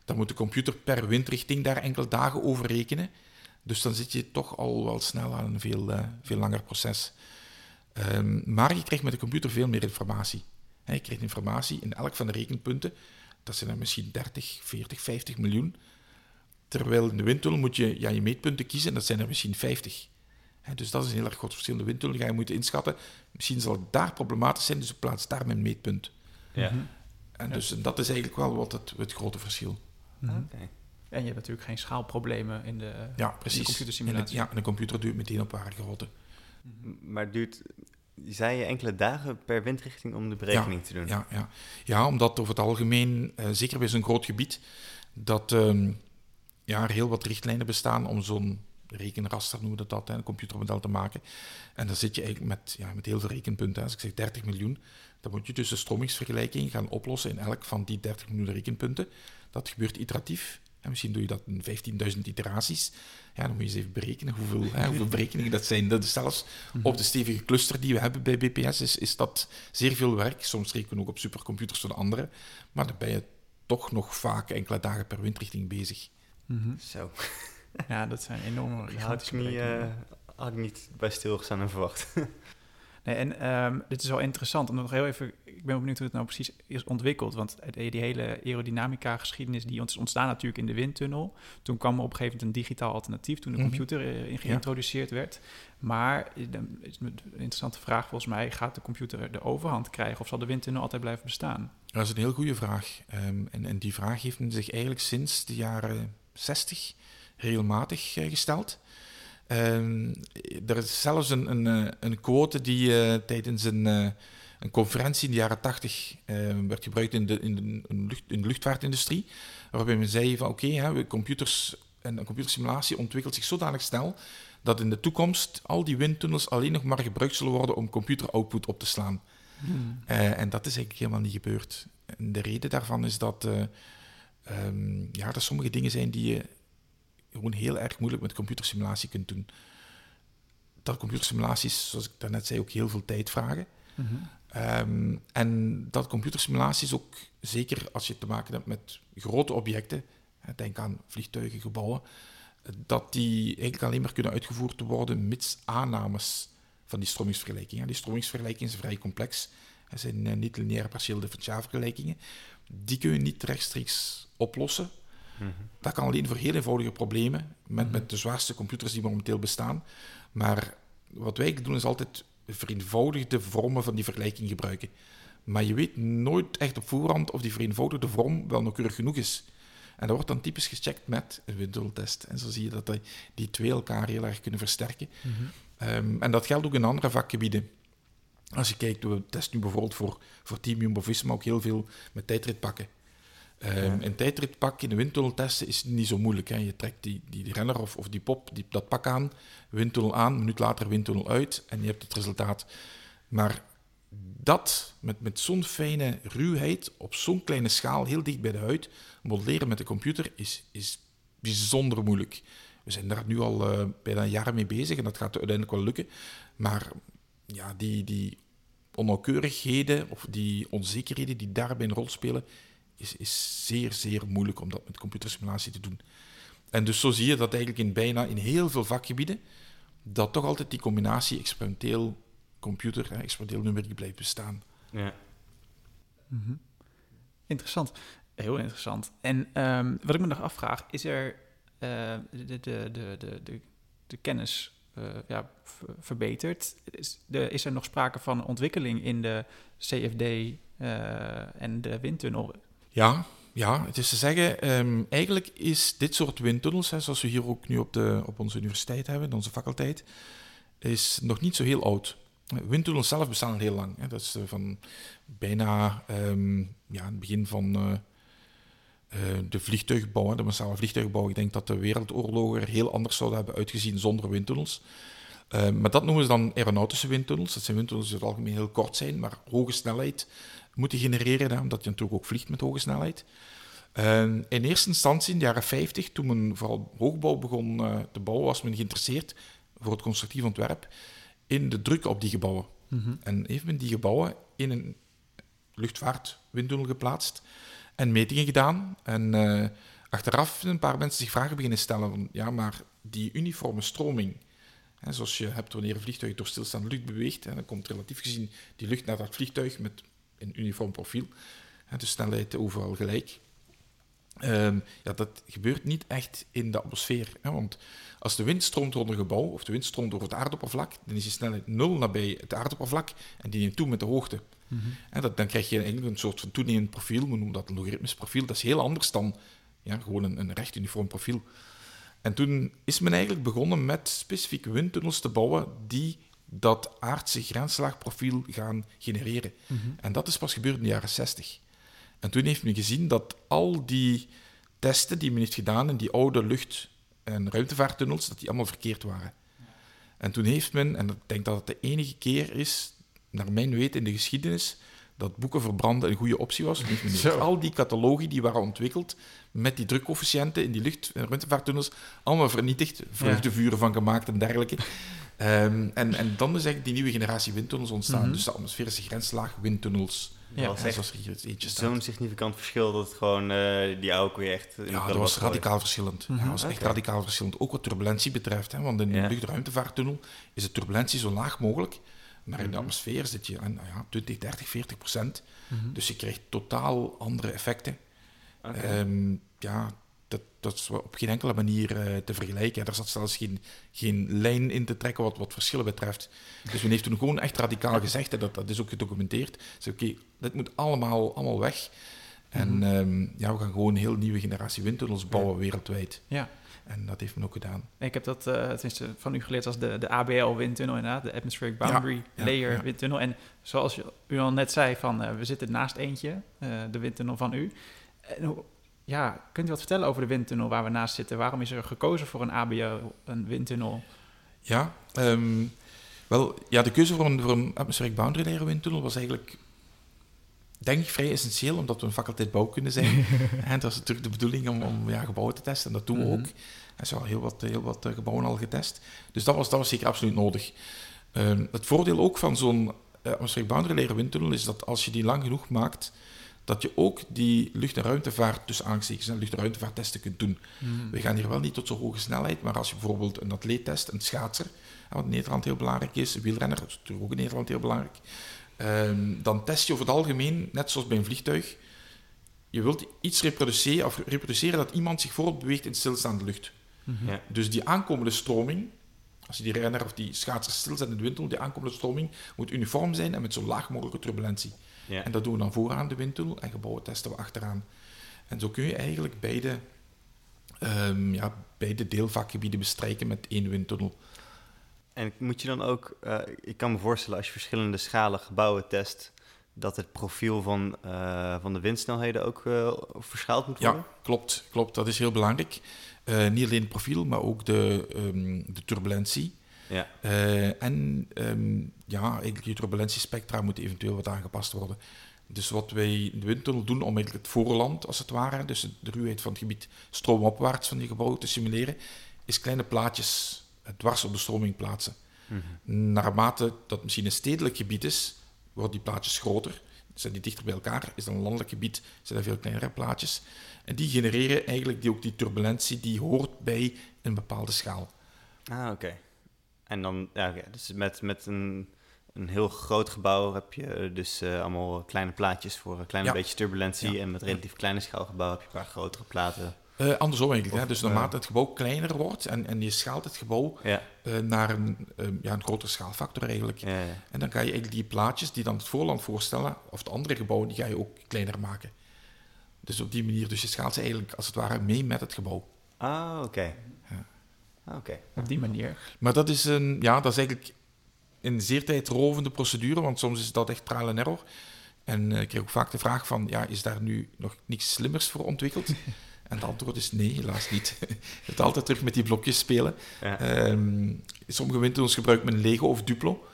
Dan moet de computer per windrichting daar enkele dagen over rekenen. Dus dan zit je toch al wel snel aan een veel, uh, veel langer proces. Um, maar je krijgt met de computer veel meer informatie. je krijgt informatie in elk van de rekenpunten. Dat zijn er misschien 30, 40, 50 miljoen. Terwijl in de windtunnel moet je ja, je meetpunten kiezen, en dat zijn er misschien 50. Dus dat is een heel erg groot verschil. In de windtunnel ga je moeten inschatten. Misschien zal het daar problematisch zijn, dus ik plaats daar mijn meetpunt. Ja. Mhm. En dus dat is eigenlijk wel wat het, het grote verschil. Mhm. En je hebt natuurlijk geen schaalproblemen in de, ja, precies. In de computersimulatie. ja, en de computer duurt meteen op ware grootte. Maar duurt, zei je, enkele dagen per windrichting om de berekening te doen? Ja, ja. ja, omdat over het algemeen, uh, zeker bij zo'n groot gebied, dat um, ja, er heel wat richtlijnen bestaan om zo'n rekenraster, noemen we dat, hè, een computermodel te maken. En dan zit je eigenlijk met, ja, met heel veel rekenpunten. Als ik zeg 30 miljoen, dan moet je dus de stromingsvergelijking gaan oplossen in elk van die 30 miljoen rekenpunten. Dat gebeurt iteratief. En misschien doe je dat in 15.000 iteraties. Ja, dan moet je eens even berekenen hoeveel, hè, hoeveel berekeningen dat zijn. Dat is zelfs mhm. op de stevige cluster die we hebben bij BPS is, is dat zeer veel werk. Soms rekenen we ook op supercomputers van anderen. Maar dan ben je toch nog vaak enkele dagen per windrichting bezig. Mm Zo. Ja, dat zijn enorme had ik, niet, uh, had ik niet bij stilgestaan en verwacht. Nee, en um, dit is wel interessant. Om nog heel even, ik ben benieuwd hoe het nou precies is ontwikkeld. Want die hele aerodynamica-geschiedenis die is ontstaan natuurlijk in de windtunnel. Toen kwam er op een gegeven moment een digitaal alternatief, toen de mhm. computer mm geïntroduceerd werd. Maar een interessante vraag volgens mij: gaat de computer de overhand krijgen of zal de windtunnel altijd blijven bestaan? Dat is een heel goede vraag. Um, en, en die vraag heeft zich eigenlijk sinds de jaren 60 regelmatig uh, gesteld. Um, er is zelfs een, een, eh, een quote die uh, tijdens een, uh, een conferentie in de jaren 80 werd gebruikt in de, in, de, lucht, in de luchtvaartindustrie. Waarbij men zei van oké, okay, computers en een computersimulatie ontwikkelt zich zodanig snel dat in de toekomst al die windtunnels alleen nog maar gebruikt zullen worden om computeroutput op te slaan. Hmm. en dat is eigenlijk helemaal niet gebeurd. En de reden daarvan is dat, um, ja, er sommige dingen zijn die je gewoon heel erg moeilijk met computersimulatie kunt doen. Dat computersimulaties, zoals ik daarnet zei, ook heel veel tijd vragen. Mhm. Ehm, en dat computersimulaties ook, zeker als je te maken hebt met grote objecten, denk aan vliegtuigen, gebouwen, dat die eigenlijk alleen maar kunnen uitgevoerd worden mits aannames van die stromingsvergelijkingen. Die stromingsvergelijkingen zijn vrij complex. Het zijn eh, niet-lineaire partieel differentiaalvergelijkingen. Die kun je niet rechtstreeks oplossen dat kan alleen voor heel eenvoudige problemen, met, met de zwaarste computers die momenteel bestaan. Maar wat wij doen is altijd vereenvoudigde vormen van die vergelijking gebruiken. Maar je weet nooit echt op voorhand of die vereenvoudigde vorm wel nauwkeurig genoeg is. En dat wordt dan typisch gecheckt met een windtunneltest. En zo zie je dat die twee elkaar heel erg kunnen versterken. Mhm. Ehm, en dat geldt ook in andere vakgebieden. Als je kijkt, we testen nu bijvoorbeeld voor, voor Team Jumbo-Visma ook heel veel met tijdritpakken. Um, een tijdritpak in de windtunnel testen is niet zo moeilijk. Hè. Je trekt die, die, renner of, of die pop, die, dat pak aan, windtunnel aan, een minuut later windtunnel uit en je hebt het resultaat. Maar dat met, met zo'n fijne ruwheid, op zo'n kleine schaal, heel dicht bij de huid, modelleren met de computer is, is bijzonder moeilijk. We zijn daar nu al uh, bijna een jaar mee bezig en dat gaat uiteindelijk wel lukken. Maar ja, die, die onnauwkeurigheden of die onzekerheden die daarbij een rol spelen, is, is zeer, zeer moeilijk om dat met computersimulatie te doen. En dus zo zie je dat eigenlijk in bijna in heel veel vakgebieden, dat toch altijd die combinatie experimenteel computer en experimenteel numeriek blijft bestaan. Ja. Mhm. Interessant. Heel interessant. En ehm, wat ik me nog afvraag, is er uh, de, de, de, de, de, de kennis uh, ja, verbeterd? Is, de, is er nog sprake van ontwikkeling in de CFD uh, eh, en de windtunnel? Ja, ja, het is te zeggen, um, eigenlijk is dit soort windtunnels, hè, zoals we hier ook nu op, de, op onze universiteit hebben, in onze faculteit, is nog niet zo heel oud. Windtunnels zelf bestaan al heel lang. Hè. Dat is van bijna um, ja, het begin van uh, uh, de vliegtuigbouw, de massale vliegtuigbouw. Ik denk dat de wereldoorlogen er heel anders zouden hebben uitgezien zonder windtunnels. Uh, maar dat noemen ze dan aeronautische windtunnels. Dat zijn windtunnels die in het algemeen heel kort zijn, maar hoge snelheid moeten genereren, hè, omdat je natuurlijk ook vliegt met hoge snelheid. Uh, in eerste instantie, in de jaren 50, toen men vooral hoogbouw begon uh, te bouwen, was men geïnteresseerd voor het constructief ontwerp in de druk op die gebouwen. Mm -hmm. En heeft men die gebouwen in een luchtvaartwindtunnel geplaatst en metingen gedaan. En uh, achteraf een paar mensen zich vragen beginnen stellen van, ja, maar die uniforme stroming, hè, zoals je hebt wanneer een vliegtuig door stilstaande lucht beweegt, hè, dan komt relatief gezien die lucht naar dat vliegtuig met een uniform profiel, de snelheid overal gelijk. Um, ja, dat gebeurt niet echt in de atmosfeer. Hè, want als de wind stroomt rond een gebouw of de wind stroomt over het aardoppervlak, dan is die snelheid nul nabij het aardoppervlak en die neemt toe met de hoogte. Mm -hmm. en dat, dan krijg je eigenlijk een soort van toenemend profiel, we noemen dat een logaritmisch profiel. Dat is heel anders dan ja, gewoon een, een recht uniform profiel. En toen is men eigenlijk begonnen met specifieke windtunnels te bouwen die dat aardse grenslaagprofiel gaan genereren. Mm -hmm. En dat is pas gebeurd in de jaren 60. En toen heeft men gezien dat al die testen die men heeft gedaan in die oude lucht- en ruimtevaarttunnels, dat die allemaal verkeerd waren. En toen heeft men, en ik denk dat het de enige keer is, naar mijn weten in de geschiedenis, dat boeken verbranden een goede optie was. Heeft men heeft al die catalogi die waren ontwikkeld met die drukcoëfficiënten in die lucht- en ruimtevaarttunnels allemaal vernietigd, vreugdevuren van gemaakt en dergelijke. Um, en, en dan is eigenlijk die nieuwe generatie windtunnels ontstaan. Mm -hmm. Dus de atmosferische grenslaag windtunnels. Ja, dat is echt zo'n significant verschil dat het gewoon uh, die oude weer echt... Ja, dat was radicaal verschillend. Mm -hmm. ja, dat was echt okay. radicaal verschillend. Ook wat turbulentie betreft. Hè, want in de ja. luchtruimtevaarttunnel is de turbulentie zo laag mogelijk. Maar in de atmosfeer zit je aan nou ja, 20, 30, 40 procent. Mm -hmm. Dus je krijgt totaal andere effecten. Okay. Um, ja, dat, dat is op geen enkele manier uh, te vergelijken. Er zat zelfs geen, geen lijn in te trekken wat, wat verschillen betreft. Dus men heeft toen gewoon echt radicaal gezegd, en dat, dat is ook gedocumenteerd. Oké, okay, dit moet allemaal, allemaal weg. En mm -hmm. um, ja, we gaan gewoon een heel nieuwe generatie windtunnels bouwen ja. wereldwijd. Ja. En dat heeft men ook gedaan. Ik heb dat uh, tenminste van u geleerd als de, de ABL-windtunnel, inderdaad, de Atmospheric Boundary ja, Layer ja, windtunnel. En zoals u al net zei, van, uh, we zitten naast eentje, de windtunnel van u. En, ja, kunt u wat vertellen over de windtunnel waar we naast zitten? Waarom is er gekozen voor een ABL, een windtunnel? Ja, um, wel, ja de keuze voor een, voor een Atmospheric Boundary Layer windtunnel was eigenlijk denk ik vrij essentieel, omdat we een faculteit bouwkunde zijn. en dat is natuurlijk de bedoeling om, om ja, gebouwen te testen, en dat doen we ook. Er zijn al heel wat, heel wat gebouwen al getest. Dus dat was, dat was zeker absoluut nodig. Um, het voordeel ook van zo'n uh, Atmospheric Boundary Layer windtunnel is dat als je die lang genoeg maakt, dat je ook die lucht- en ruimtevaart, tussen aanstekens, lucht- en ruimtevaarttesten kunt doen. Mm. We gaan hier wel niet tot zo'n hoge snelheid, maar als je bijvoorbeeld een atleet test, een schaatser, wat in Nederland heel belangrijk is, een wielrenner, dat is natuurlijk ook in Nederland heel belangrijk, um, dan test je over het algemeen, net zoals bij een vliegtuig, je wilt iets reproduceren, of reproduceren dat iemand zich voortbeweegt in stilstaande lucht. Mm -hmm. ja. Dus die aankomende stroming, als je die renner of die schaatser stilzet in de windtunnel, die aankomende stroming moet uniform zijn en met zo laag mogelijke turbulentie. Ja. En dat doen we dan vooraan de windtunnel en gebouwen testen we achteraan. En zo kun je eigenlijk beide, um, ja, beide deelvakgebieden bestrijken met één windtunnel. En moet je dan ook, uh, ik kan me voorstellen als je verschillende schalen gebouwen test, dat het profiel van, uh, van de windsnelheden ook uh, verschaald moet worden? Ja, klopt, klopt. Dat is heel belangrijk. niet alleen het profiel, maar ook de, um, de turbulentie. Ja. Uh, en um, ja, eigenlijk je turbulentiespectra moet eventueel wat aangepast worden. Dus wat wij in de windtunnel doen om eigenlijk het voorland, als het ware, dus de ruwheid van het gebied stroomopwaarts van die gebouwen te simuleren, is kleine plaatjes dwars op de stroming plaatsen. Mm -hmm. Naarmate dat misschien een stedelijk gebied is, worden die plaatjes groter. Zijn die dichter bij elkaar, is dan een landelijk gebied, zijn er veel kleinere plaatjes. En die genereren eigenlijk die, ook die turbulentie die hoort bij een bepaalde schaal. Ah, oké. En dan, ja. Dus met, met een, een heel groot gebouw heb je dus eh, allemaal kleine plaatjes voor een klein Ja. beetje turbulentie. Ja. En met relatief kleine schaalgebouw heb je een paar grotere platen. Eh, andersom eigenlijk. Of, hè? Dus eh, naarmate het gebouw kleiner wordt en, en je schaalt het gebouw Ja, eh, naar een, eh, ja, een grotere schaalfactor eigenlijk. ja. En dan ga je eigenlijk die plaatjes die dan het voorland voorstellen, of de andere gebouwen, die ga je ook kleiner maken. Dus op die manier, dus je schaalt ze eigenlijk als het ware mee met het gebouw. Ah, oké. Ah, Oké. Op die manier. Maar dat is, een, ja, dat is eigenlijk een zeer tijdrovende procedure, want soms is dat echt trial en error. En eh, ik krijg ook vaak de vraag van, ja, is daar nu nog niks slimmers voor ontwikkeld? En het antwoord is nee, helaas niet. Je moet altijd terug met die blokjes spelen. Ja. Ehm, sommige windtunnels gebruiken men Lego of Duplo.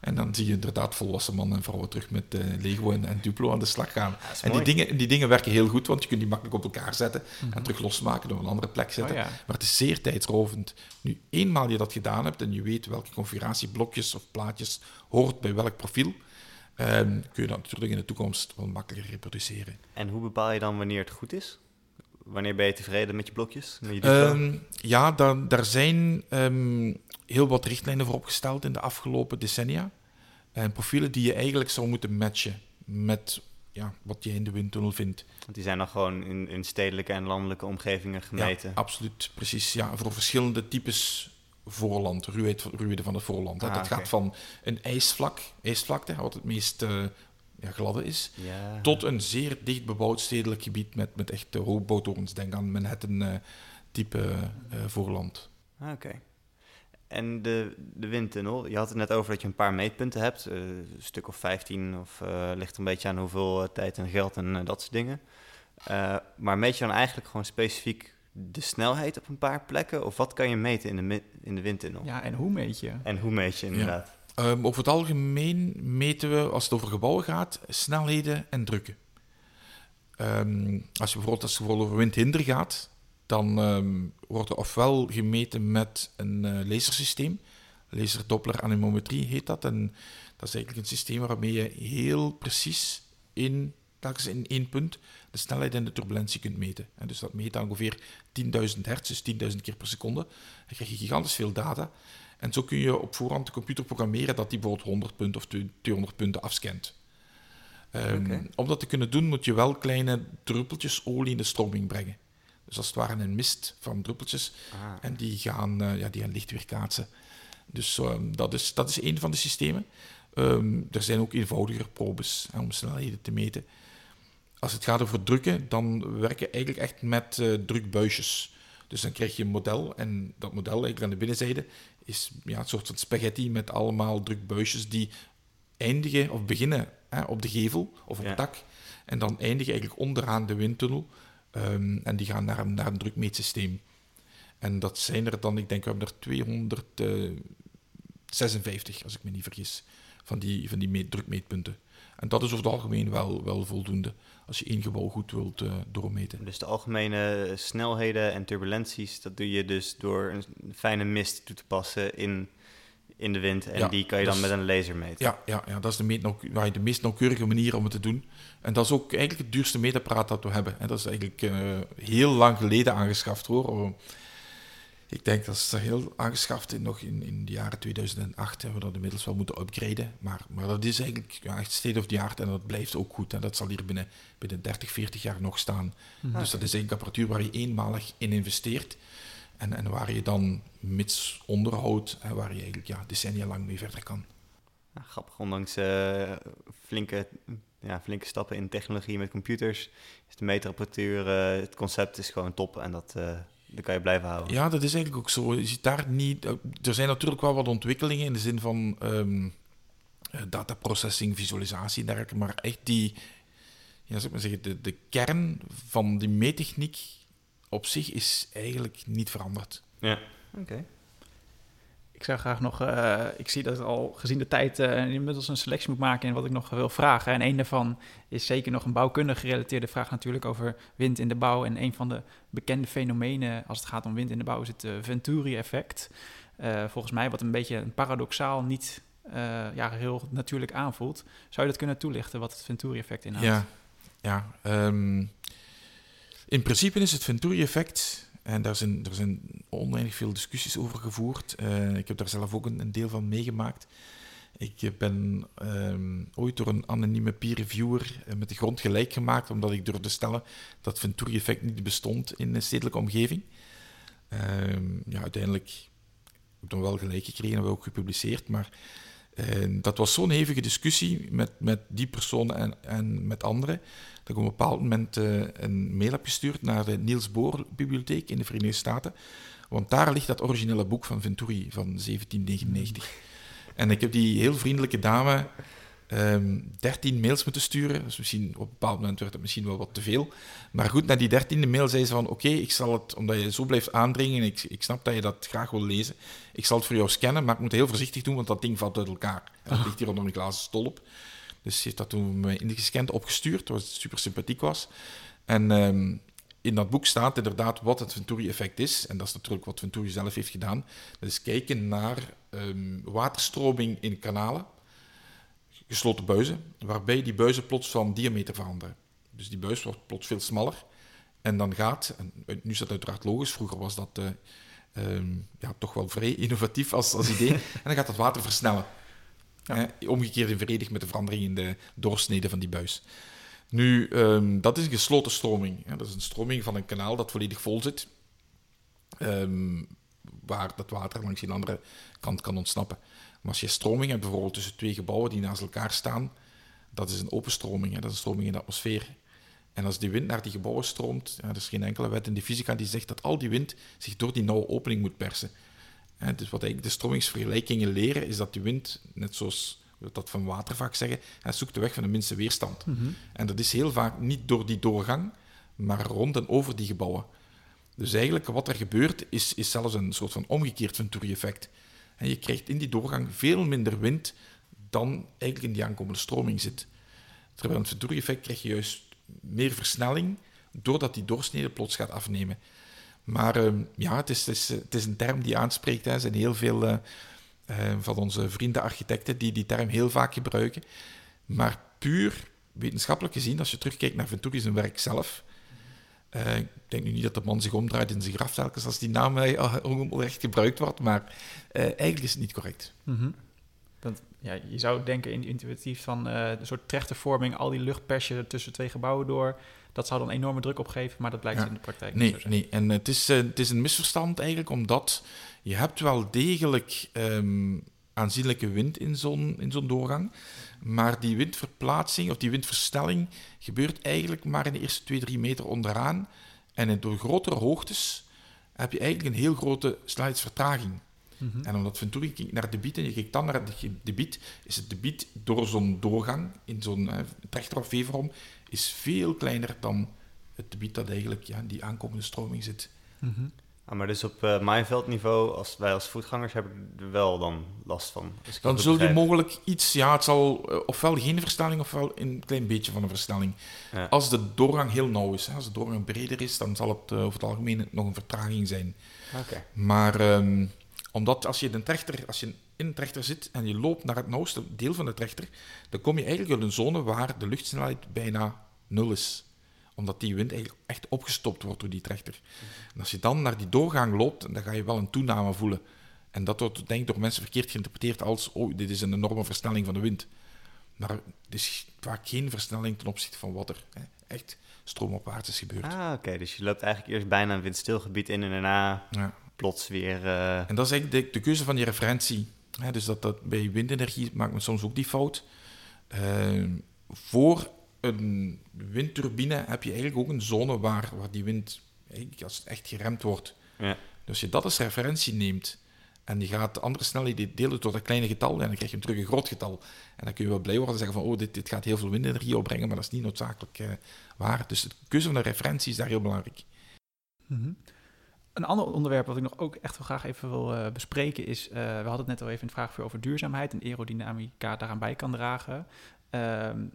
En dan zie je inderdaad volwassen mannen en vrouwen terug met eh, Lego en, en Duplo aan de slag gaan. En die dingen, die dingen werken heel goed, want je kunt die makkelijk op elkaar zetten en terug losmaken door een andere plek zetten. Oh ja. Maar het is zeer tijdsrovend. Nu, eenmaal je dat gedaan hebt en je weet welke configuratie blokjes of plaatjes hoort bij welk profiel, ehm, kun je dat natuurlijk in de toekomst wel makkelijker reproduceren. En hoe bepaal je dan wanneer het goed is? Wanneer ben je tevreden met je blokjes? Met je Duplo? Ehm, ja, daar, daar zijn ehm, heel wat richtlijnen voor opgesteld in de afgelopen decennia. En profielen die je eigenlijk zou moeten matchen met ja, wat je in de windtunnel vindt. Want die zijn dan gewoon in, in stedelijke en landelijke omgevingen gemeten. Ja, absoluut, precies. Ja, voor verschillende types voorland, ruwheid, ruwheden van het voorland. Ah, dat gaat van een ijsvlak, ijsvlakte, wat het meest eh, ja, gladde is, Ja. tot een zeer dicht bebouwd stedelijk gebied met, met echte hoogbouwtorens. Denk aan Manhattan-type eh, voorland. Ah, Oké. En de, de windtunnel, je had het net over dat je een paar meetpunten hebt, eh, een stuk of 15, of eh, ligt er een beetje aan hoeveel eh, tijd en geld en eh, dat soort dingen. Eh, maar meet je dan eigenlijk gewoon specifiek de snelheid op een paar plekken? Of wat kan je meten in de, in de windtunnel? Ja, en hoe meet je? En hoe meet je inderdaad? Ehm, over het algemeen meten we, als het over gebouwen gaat, snelheden en drukken. Ehm, als je bijvoorbeeld, als het over windhinder gaat, dan ehm, wordt er ofwel gemeten met een eh, lasersysteem. Laser-Doppler anemometrie heet dat. En dat is eigenlijk een systeem waarmee je heel precies in, telkens in één punt de snelheid en de turbulentie kunt meten. En dus dat meet ongeveer 10.000 hertz, dus 10.000 keer per seconde. Dan krijg je gigantisch veel data. En zo kun je op voorhand de computer programmeren dat die bijvoorbeeld 100 punten of 200 punten afscant. Om dat te kunnen doen moet je wel kleine druppeltjes olie in de stroming brengen. Dus als het ware een mist van druppeltjes. Ah, En die gaan, eh, ja, die gaan licht weerkaatsen. Dus ehm, dat, is, dat is een van de systemen. Ehm, er zijn ook eenvoudiger probes hè, om snelheden te meten. Als het gaat over drukken, dan werken we eigenlijk echt met eh, drukbuisjes. Dus dan krijg je een model en dat model eigenlijk aan de binnenzijde is ja, een soort van spaghetti met allemaal drukbuisjes die eindigen of beginnen hè, op de gevel of op Ja. het dak. En dan eindigen eigenlijk onderaan de windtunnel. Ehm, en die gaan naar een, naar een drukmeetsysteem. En dat zijn er dan, ik denk, we hebben er 256, als ik me niet vergis, van die, van die meet- drukmeetpunten. En dat is over het algemeen wel, wel voldoende, als je één gebouw goed wilt eh, doormeten. Dus de algemene snelheden en turbulenties, dat doe je dus door een fijne mist toe te passen in, in de wind. En Ja, die kan je dan met een laser meten. Ja, ja, ja dat is de, meet waar de meest nauwkeurige manier om het te doen. En dat is ook eigenlijk het duurste meetapparaat dat we hebben. En dat is eigenlijk eh, heel lang geleden aangeschaft hoor. Ik denk dat is heel aangeschaft in, nog in, in de jaren 2008. Hebben we dat inmiddels wel moeten upgraden. Maar, maar dat is eigenlijk ja, echt state of the art en dat blijft ook goed. En dat zal hier binnen, binnen 30, 40 jaar nog staan. Dus dat is eigenlijk apparatuur waar je eenmalig in investeert. En, en waar je dan mits onderhoud, en waar je eigenlijk ja, decennia lang mee verder kan. Ja, grappig, ondanks eh, flinke, ja, flinke stappen in technologie met computers, is de meterapparatuur, eh, het concept is gewoon top en dat, eh dat kan je blijven houden. Ja, dat is eigenlijk ook zo. Je ziet daar niet... eh, Er zijn natuurlijk wel wat ontwikkelingen in de zin van ehm eh, dataprocessing, visualisatie en dergelijke, maar echt die... Ja, zou ik maar zeggen, de, de kern van die meettechniek op zich is eigenlijk niet veranderd. Ja, oké. Ik zou graag nog, eh, ik zie dat al gezien de tijd eh, inmiddels een selectie moet maken in wat ik nog wil vragen. En een daarvan is zeker nog een bouwkundig gerelateerde vraag natuurlijk over wind in de bouw. En een van de bekende fenomenen als het gaat om wind in de bouw is het eh, Venturi-effect. Volgens mij wat een beetje paradoxaal niet ja, heel natuurlijk aanvoelt. Zou je dat kunnen toelichten, wat het Venturi-effect inhoudt? Ja, ja ehm, in principe is het Venturi-effect, en daar zijn, er zijn oneindig veel discussies over gevoerd. Uh, ik heb daar zelf ook een, een deel van meegemaakt. Ik ben um, ooit door een anonieme peer reviewer eh, met de grond gelijk gemaakt, omdat ik durfde stellen dat Venturi-effect niet bestond in een stedelijke omgeving. Um, ja, uiteindelijk heb ik dan wel gelijk gekregen, hebben we ook gepubliceerd, maar uh, dat was zo'n hevige discussie met, met die persoon en, en met anderen, dat ik op een bepaald moment uh, een mail heb gestuurd naar de Niels Bohr Bibliotheek in de Verenigde Staten, want daar ligt dat originele boek van Venturi van 1799. En ik heb die heel vriendelijke dame um, ehm, 13 mails moeten sturen. Dus misschien, op een bepaald moment werd het misschien wel wat te veel. Maar goed, na die dertiende mail zei ze van... Oké, ik zal het, omdat je zo blijft aandringen... en ik, ik snap dat je dat graag wil lezen... ik zal het voor jou scannen, maar ik moet heel voorzichtig doen... want dat ding valt uit elkaar. En dat ligt hier onder een glazen stolp. Dus ze heeft dat toen me ingescand opgestuurd... wat super sympathiek was. En... Um, in dat boek staat inderdaad wat het Venturi-effect is. En dat is natuurlijk wat Venturi zelf heeft gedaan. Dat is kijken naar um, waterstroming in kanalen, gesloten buizen, waarbij die buizen plots van diameter veranderen. Dus die buis wordt plots veel smaller. En dan gaat, en nu is dat uiteraard logisch, vroeger was dat uh, um, ja, toch wel vrij innovatief als, als idee. en dan gaat dat water versnellen. Ja. Eh, omgekeerd in verenigd met de verandering in de doorsnede van die buis. Nu, um, dat is een gesloten stroming. Ja, dat is een stroming van een kanaal dat volledig vol zit. Um, waar dat water langs een andere kant kan ontsnappen. Maar als je stroming hebt, bijvoorbeeld tussen twee gebouwen die naast elkaar staan, dat is een open stroming, hè? dat is een stroming in de atmosfeer. En als die wind naar die gebouwen stroomt, ja, er is geen enkele wet in de fysica die zegt dat al die wind zich door die nauwe opening moet persen. En dus wat eigenlijk de stromingsvergelijkingen leren, is dat die wind, net zoals we dat van water vaak zeggen, hij zoekt de weg van de minste weerstand. Mm -hmm. En dat is heel vaak niet door die doorgang, maar rond en over die gebouwen. Dus eigenlijk wat er gebeurt, is, is zelfs een soort van omgekeerd Venturi-effect. En je krijgt in die doorgang veel minder wind dan eigenlijk in die aankomende stroming zit. Terwijl in het Venturi-effect krijg je juist meer versnelling, doordat die doorsnede plots gaat afnemen. Maar uh, ja, het is, het, is, het is, een term die aanspreekt. Hè. Er zijn heel veel uh, uh, van onze vrienden architecten die die term heel vaak gebruiken. Maar puur wetenschappelijk gezien, als je terugkijkt naar Venturi zijn werk zelf, uh, ik denk nu niet dat de man zich omdraait in zijn graf telkens als die naam uh, onrecht gebruikt wordt, maar uh, eigenlijk is het niet correct. Mm -hmm. dat, ja, je zou denken in, intuïtief van een soort trechtervorming, al die lucht pers je tussen twee gebouwen door. Dat zou dan enorme druk opgeven, maar dat blijkt ja. in de praktijk nee, niet zo Nee, en het is, het is een misverstand eigenlijk, omdat je hebt wel degelijk um, aanzienlijke wind in zo'n, in zo'n doorgang. Maar die windverplaatsing of die windversnelling gebeurt eigenlijk maar in de eerste 2, 3 meter onderaan. En door grotere hoogtes heb je eigenlijk een heel grote snelheidsvertraging. Mm -hmm. En omdat Venturi kijkt naar het debiet en je kijkt dan naar het debiet, is het debiet door zo'n doorgang in zo'n eh, trechter of veverom is veel kleiner dan het debiet dat eigenlijk ja, die aankomende stroming zit. Mm -hmm. Ah, maar dus op uh, mijnveldniveau, als wij als voetgangers hebben er wel dan last van. Dan zul je mogelijk iets, ja, het zal uh, ofwel geen versnelling ofwel een klein beetje van een versnelling. Ja. Als de doorgang heel nauw is, hè, als de doorgang breder is, dan zal het uh, over het algemeen nog een vertraging zijn. Okay. Maar um, omdat als je, in een trechter, als je in een trechter zit en je loopt naar het nauwste deel van de trechter, dan kom je eigenlijk in een zone waar de luchtsnelheid bijna nul is omdat die wind eigenlijk echt opgestopt wordt door die trechter. En als je dan naar die doorgang loopt, dan ga je wel een toename voelen. En dat wordt denk ik door mensen verkeerd geïnterpreteerd als oh, dit is een enorme versnelling van de wind. Maar het is vaak geen versnelling ten opzichte van wat er hè, echt stroomopwaarts is gebeurd. Ah, oké. Dus je loopt eigenlijk eerst bijna een windstilgebied in en daarna ja. plots weer... Uh... En dat is eigenlijk de, de keuze van die referentie. Hè, dus dat, dat bij windenergie maakt men soms ook die fout. Uh, voor een windturbine heb je eigenlijk ook een zone waar, waar die wind als het echt geremd wordt. Ja. Dus als je dat als referentie neemt en je gaat de andere snelheden delen door dat kleine getal, en dan krijg je hem terug een groot getal. En dan kun je wel blij worden en zeggen van, oh, dit, dit gaat heel veel windenergie opbrengen, maar dat is niet noodzakelijk uh, waar. Dus de keuze van de referentie is daar heel belangrijk. Mm -hmm. Een ander onderwerp wat ik nog ook echt wel graag even wil uh, bespreken is, uh, we hadden het net al even in het vraagvuur over duurzaamheid en aerodynamica daaraan bij kan dragen. Uh,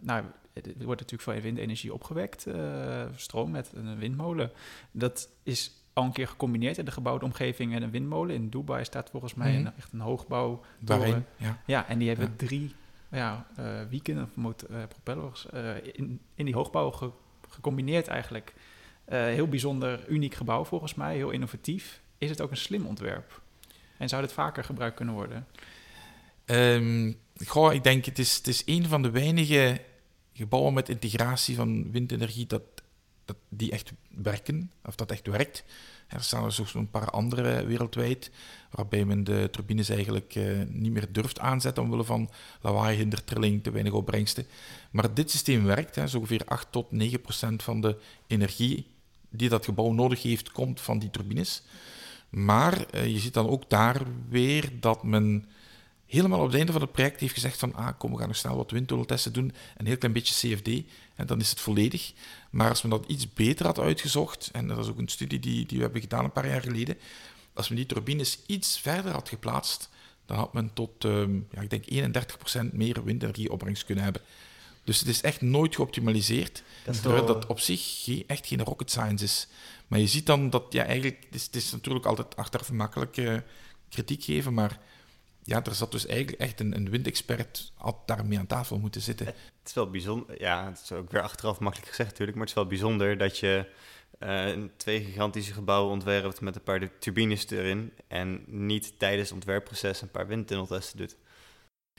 nou, er wordt natuurlijk veel windenergie opgewekt, uh, stroom met een windmolen. Dat is al een keer gecombineerd in de gebouwde omgeving en een windmolen. In Dubai staat volgens mij Mhm. een, echt een hoogbouw. Daarin, ja. Ja, en die hebben Ja. drie ja, eh, wieken of eh, propellers eh, in, in die hoogbouw ge- gecombineerd eigenlijk. Eh, heel bijzonder, uniek gebouw volgens mij, heel innovatief. Is het ook een slim ontwerp? En zou dit vaker gebruikt kunnen worden? Goh, ik denk het is, het is een van de weinige gebouwen met integratie van windenergie dat, dat die echt werken, of dat echt werkt. Er staan er zo'n paar andere wereldwijd, waarbij men de turbines eigenlijk eh, niet meer durft aanzetten omwille van lawaai, hindertrilling, te weinig opbrengsten. Maar dit systeem werkt, hè, ongeveer 8 tot 9 procent van de energie die dat gebouw nodig heeft, komt van die turbines. Maar eh, je ziet dan ook daar weer dat men helemaal op het einde van het project heeft gezegd van ah, kom, we gaan nog snel wat windtunneltesten doen, een heel klein beetje CFD, en dan is het volledig. Maar als men dat iets beter had uitgezocht, en dat is ook een studie die, die we hebben gedaan een paar jaar geleden, als men die turbines iets verder had geplaatst, dan had men tot, ehm, ja, ik denk 31% meer windenergieopbrengst kunnen hebben. Dus het is echt nooit geoptimaliseerd, Dat terwijl dat op zich geen- echt geen rocket science is. Maar je ziet dan dat, ja, eigenlijk, het is, het is natuurlijk altijd achteraf makkelijk eh, kritiek geven, maar ja, er zat dus eigenlijk echt een, een windexpert had daarmee aan tafel moeten zitten. Het is wel bijzonder, ja, het is ook weer achteraf makkelijk gezegd natuurlijk, maar het is wel bijzonder dat je eh, twee gigantische gebouwen ontwerpt met een paar turbines erin en niet tijdens het ontwerpproces een paar windtunneltesten doet.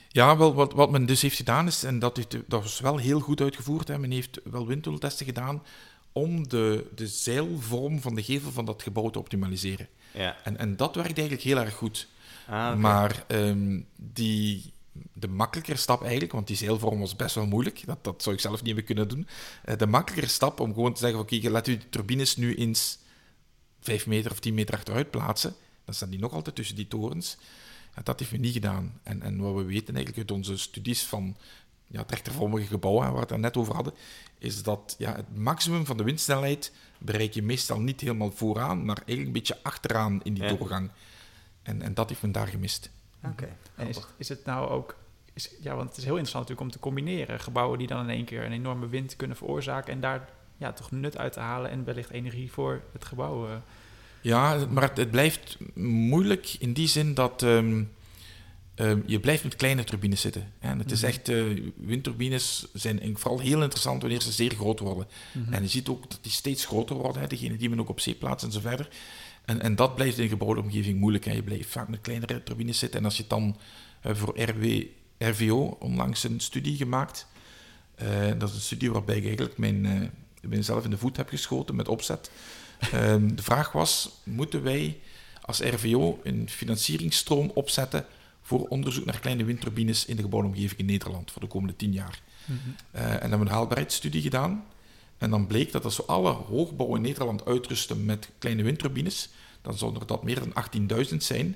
Ja, wel, wat, wat men dus heeft gedaan is, en dat, heeft, dat was wel heel goed uitgevoerd, hè, men heeft wel windtunneltesten gedaan om de, de zeilvorm van de gevel van dat gebouw te optimaliseren. Ja, En, en dat werkt eigenlijk heel erg goed. Ah. Maar ehm, die, de makkelijkere stap eigenlijk, want die zeilvorm was best wel moeilijk, dat, dat zou ik zelf niet hebben kunnen doen. Eh, de makkelijkere stap om gewoon te zeggen, oké, laat u de turbines nu eens 5 meter of 10 meter achteruit plaatsen, dan staan die nog altijd tussen die torens. Ja, dat heeft men niet gedaan. En, en wat we weten eigenlijk uit onze studies van ja, trechtervormige gebouwen, waar we het net over hadden, is dat ja, het maximum van de windsnelheid bereik je meestal niet helemaal vooraan, maar eigenlijk een beetje achteraan in die Ja. doorgang. En, en dat heeft men daar gemist. Oké, En is, is het nou ook... Is, ja, want het is heel interessant natuurlijk om te combineren. Gebouwen die dan in één keer een enorme wind kunnen veroorzaken... en daar ja, toch nut uit te halen en wellicht energie voor het gebouw... eh, Ja, maar het, het blijft moeilijk in die zin dat ehm, ehm, je blijft met kleine turbines zitten. En het is Mhm. echt, eh, windturbines zijn en vooral heel interessant wanneer ze zeer groot worden. mhm. En je ziet ook dat die steeds groter worden, hè, degene die men ook op zee plaatst en zo verder. En, en dat blijft in een gebouwde omgeving moeilijk. Hè. Je blijft vaak met kleinere turbines zitten. En als je het dan eh, voor RW, RVO onlangs een studie gemaakt. Eh, dat is een studie waarbij ik eigenlijk mijn, eh, in de voet heb geschoten met opzet. Ehm, de vraag was, moeten wij als RVO een financieringsstroom opzetten voor onderzoek naar kleine windturbines in de gebouwde omgeving in Nederland voor de komende tien jaar? Mhm. En dan hebben we een haalbaarheidsstudie gedaan. En dan bleek dat als we alle hoogbouw in Nederland uitrusten met kleine windturbines, dan zouden er dat meer dan 18.000 zijn.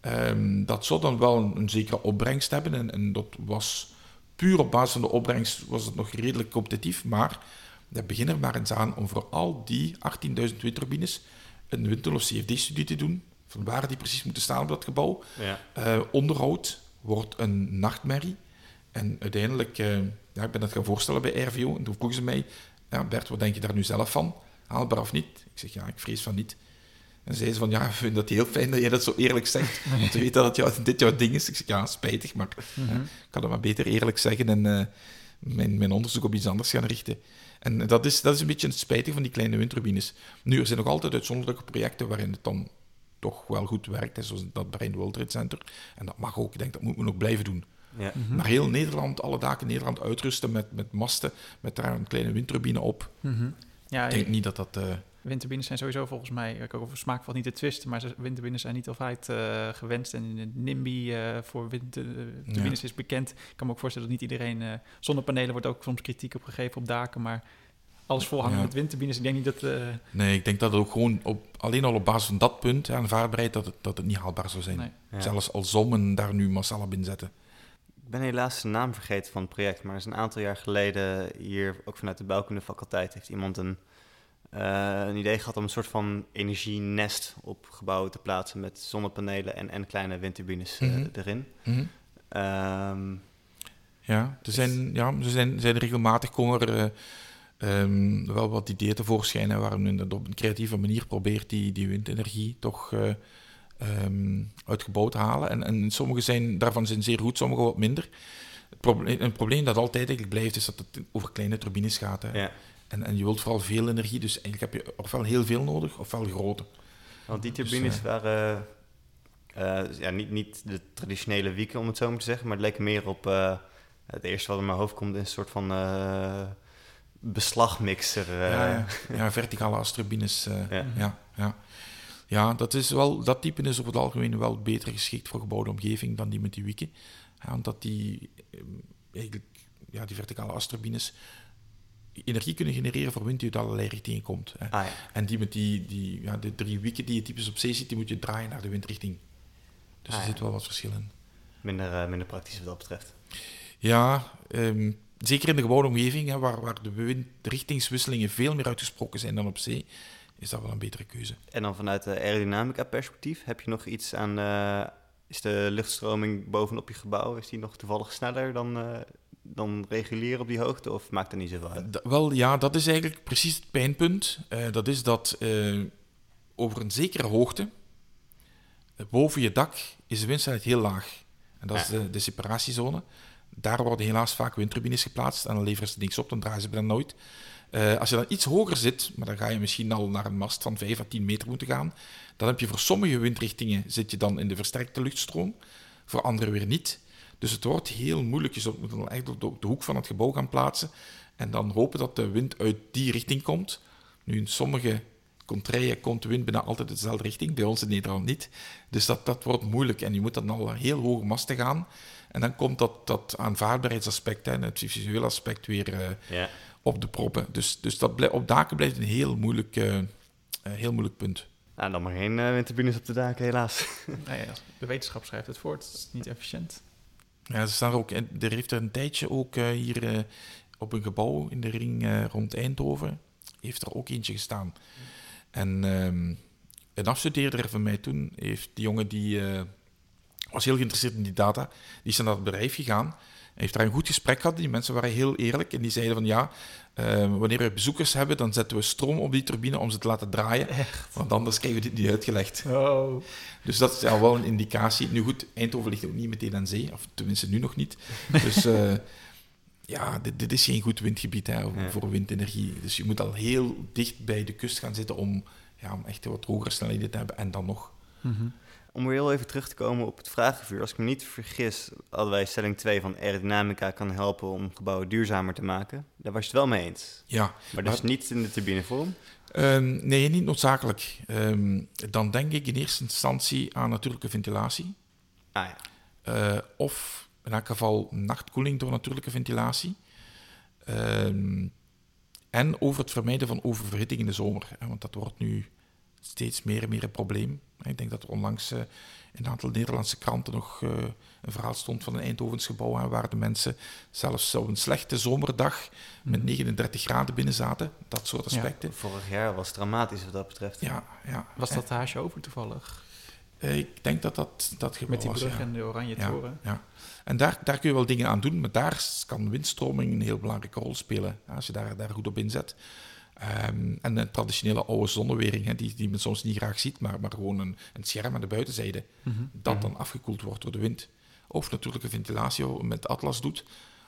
Ehm, dat zou dan wel een, een zekere opbrengst hebben. En, en dat was puur op basis van de opbrengst was het nog redelijk competitief. Maar ja, begin er maar eens aan om voor al die 18.000 windturbines een windtunnel of CFD-studie te doen. Van waar die precies moeten staan op dat gebouw. Ja. Eh, onderhoud wordt een nachtmerrie. En uiteindelijk, eh, ja, ik ben dat gaan voorstellen bij RVO. En toen vroegen ze mij, ja, Bert, wat denk je daar nu zelf van? Haalbaar of niet? Ik zeg, ja, ik vrees van niet. En zeiden ze van, ja, ik vind dat heel fijn dat jij dat zo eerlijk zegt. Want te weten dat jou, dit jouw ding is. Ik zeg, ja, spijtig, maar Mhm. ik kan het maar beter eerlijk zeggen en eh, mijn, mijn onderzoek op iets anders gaan richten. En dat is, dat is een beetje het spijtig van die kleine windturbines. Nu, er zijn nog altijd uitzonderlijke projecten waarin het dan toch wel goed werkt, hè, zoals dat Brain World Trade Center. En dat mag ook, ik denk dat moet men ook blijven doen. Ja. Mhm. Maar heel Nederland, alle daken in Nederland uitrusten met, met masten, met daar een kleine windturbine op. Mhm. Ja, Ik denk niet dat dat... eh, windturbines zijn sowieso volgens mij, ik ook over smaak valt niet te twisten, maar windturbines zijn niet altijd eh, gewenst. En in NIMBY eh, voor windturbines is bekend. Ik kan me ook voorstellen dat niet iedereen... eh zonnepanelen wordt ook soms kritiek op gegeven op daken, maar alles volhangen Ja. met windturbines. Ik denk niet dat... eh, nee, ik denk dat het ook gewoon op, alleen al op basis van dat punt, ja, aanvaardbaarheid, dat het, dat het niet haalbaar zou zijn. nee. Ja. Zelfs al zou men daar nu massaal op inzetten. Ik ben helaas de naam vergeten van het project, maar er is een aantal jaar geleden hier, ook vanuit de bouwkundefaculteit, heeft iemand een, eh, een idee gehad om een soort van energienest op gebouwen te plaatsen met zonnepanelen en, en kleine windturbines eh, Mhm. erin. Mhm. Ehm, Ja, er zijn, ja, er zijn, zijn regelmatig komen er eh, ehm, wel wat ideeën tevoorschijn waarom men dat op een creatieve manier probeert die, die windenergie toch eh ehm, uitgebouwd te halen. En, en sommige zijn, daarvan zijn zeer goed, sommige wat minder. Het probleem, een probleem dat altijd eigenlijk blijft, is dat het over kleine turbines gaat. Hè. Ja. En, en je wilt vooral veel energie, dus eigenlijk heb je ofwel heel veel nodig, ofwel grote. Want die Dus, turbines eh, waren eh, ja, niet, niet de traditionele wieken, om het zo maar te zeggen, maar het leek meer op... eh, het eerste wat in mijn hoofd komt is een soort van beslagmixer. ja, ja. ja, verticale asturbines. Ja. ja. Ja, ja. dat, is wel, dat type is over het algemeen wel beter geschikt voor gebouwde omgeving dan die met die wieken. Ja, omdat die, eh, eigenlijk, ja, die verticale asturbines energie kunnen genereren voor wind die uit allerlei richtingen komt. Hè. Ah ja, En die met die, die ja, de drie wieken die je typisch op zee ziet, die moet je draaien naar de windrichting. Dus Ah, er zit wel wat verschil in. minder, eh, minder praktisch wat dat betreft. Ja, ehm, zeker in de gebouwde omgeving, hè, waar, waar de windrichtingswisselingen veel meer uitgesproken zijn dan op zee, is dat wel een betere keuze. En dan vanuit de aerodynamica perspectief, heb je nog iets aan... is de luchtstroming bovenop je gebouw, is die nog toevallig sneller dan, eh, dan regulier op die hoogte? Of maakt dat niet zoveel uit? D- wel, ja, dat is eigenlijk precies het pijnpunt. Eh, dat is dat eh, over een zekere hoogte, boven je dak, is de windsnelheid heel laag. En dat is de, de separatiezone. Daar worden helaas vaak windturbines geplaatst en dan leveren ze niks op, dan draaien ze bijna nooit. Eh, als je dan iets hoger zit, maar dan ga je misschien al naar een mast van 5 à 10 meter moeten gaan, dan heb je voor sommige windrichtingen zit je dan in de versterkte luchtstroom, voor andere weer niet. Dus het wordt heel moeilijk. Je moet dan echt op de, hoek van het gebouw gaan plaatsen en dan hopen dat de wind uit die richting komt. Nu, in sommige contraien komt de wind bijna altijd dezelfde richting, bij ons in Nederland niet. Dus dat, dat wordt moeilijk en je moet dan al heel hoge masten gaan. En dan komt dat, dat aanvaardbaarheidsaspect en het visuele aspect weer eh, Ja. Op de proppen. Dus, dus dat op daken blijft een heel moeilijk, eh, eh, heel moeilijk punt. Nou, dan maar geen eh, windturbines op de daken, helaas. Nou ja, de wetenschap schrijft het voor. Het is niet efficiënt. Ja, ze staan er ook, er heeft er een tijdje ook eh, hier eh, op een gebouw in de ring eh, rond Eindhoven, heeft er ook eentje gestaan. En ehm, een afstudeerder van mij toen, heeft die jongen die eh, was heel geïnteresseerd in die data, die is naar het bedrijf gegaan, heeft daar een goed gesprek gehad, die mensen waren heel eerlijk en die zeiden van ja, eh, wanneer we bezoekers hebben, dan zetten we stroom op die turbine om ze te laten draaien, want anders krijgen we dit niet uitgelegd. Oh. Dus dat is al wel een indicatie. Nu goed, Eindhoven ligt ook niet meteen aan zee, of tenminste nu nog niet. Dus eh, ja, dit, dit is geen goed windgebied hè, Ja. voor windenergie. Dus je moet al heel dicht bij de kust gaan zitten om, ja, om echt wat hogere snelheden te hebben. En dan nog. Mhm. Om weer heel even terug te komen op het vragenvuur. Als ik me niet vergis, hadden wij stelling 2 van aerodynamica kan helpen om gebouwen duurzamer te maken. Daar was je het wel mee eens. Ja, Maar dus niet in de turbinevorm. Ehm, nee, niet noodzakelijk. Ehm, dan denk ik in eerste instantie aan natuurlijke ventilatie. Ah ja. Eh, of in elk geval nachtkoeling door natuurlijke ventilatie. Ehm, en over het vermijden van oververhitting in de zomer. Hè, want dat wordt nu steeds meer en meer een probleem. Ik denk dat er onlangs eh, in een aantal Nederlandse kranten nog eh, een verhaal stond van een Eindhovens gebouw waar de mensen zelfs op een slechte zomerdag met 39 graden binnen zaten. Dat soort Ja. aspecten. Vorig jaar was het dramatisch wat dat betreft. Ja, ja. Was dat haasje over toevallig? Eh, ik denk dat dat, dat gebouw Met die was, brug ja. en de oranje Ja, toren. ja. En daar, daar kun je wel dingen aan doen, maar daar kan windstroming een heel belangrijke rol spelen. Als je daar, daar goed op inzet. Ehm, en een traditionele oude zonnewering, hè, die, die men soms niet graag ziet, maar, maar gewoon een, een scherm aan de buitenzijde, Mhm. dat dan afgekoeld wordt door de wind. Of natuurlijke ventilatie met Atlas doet.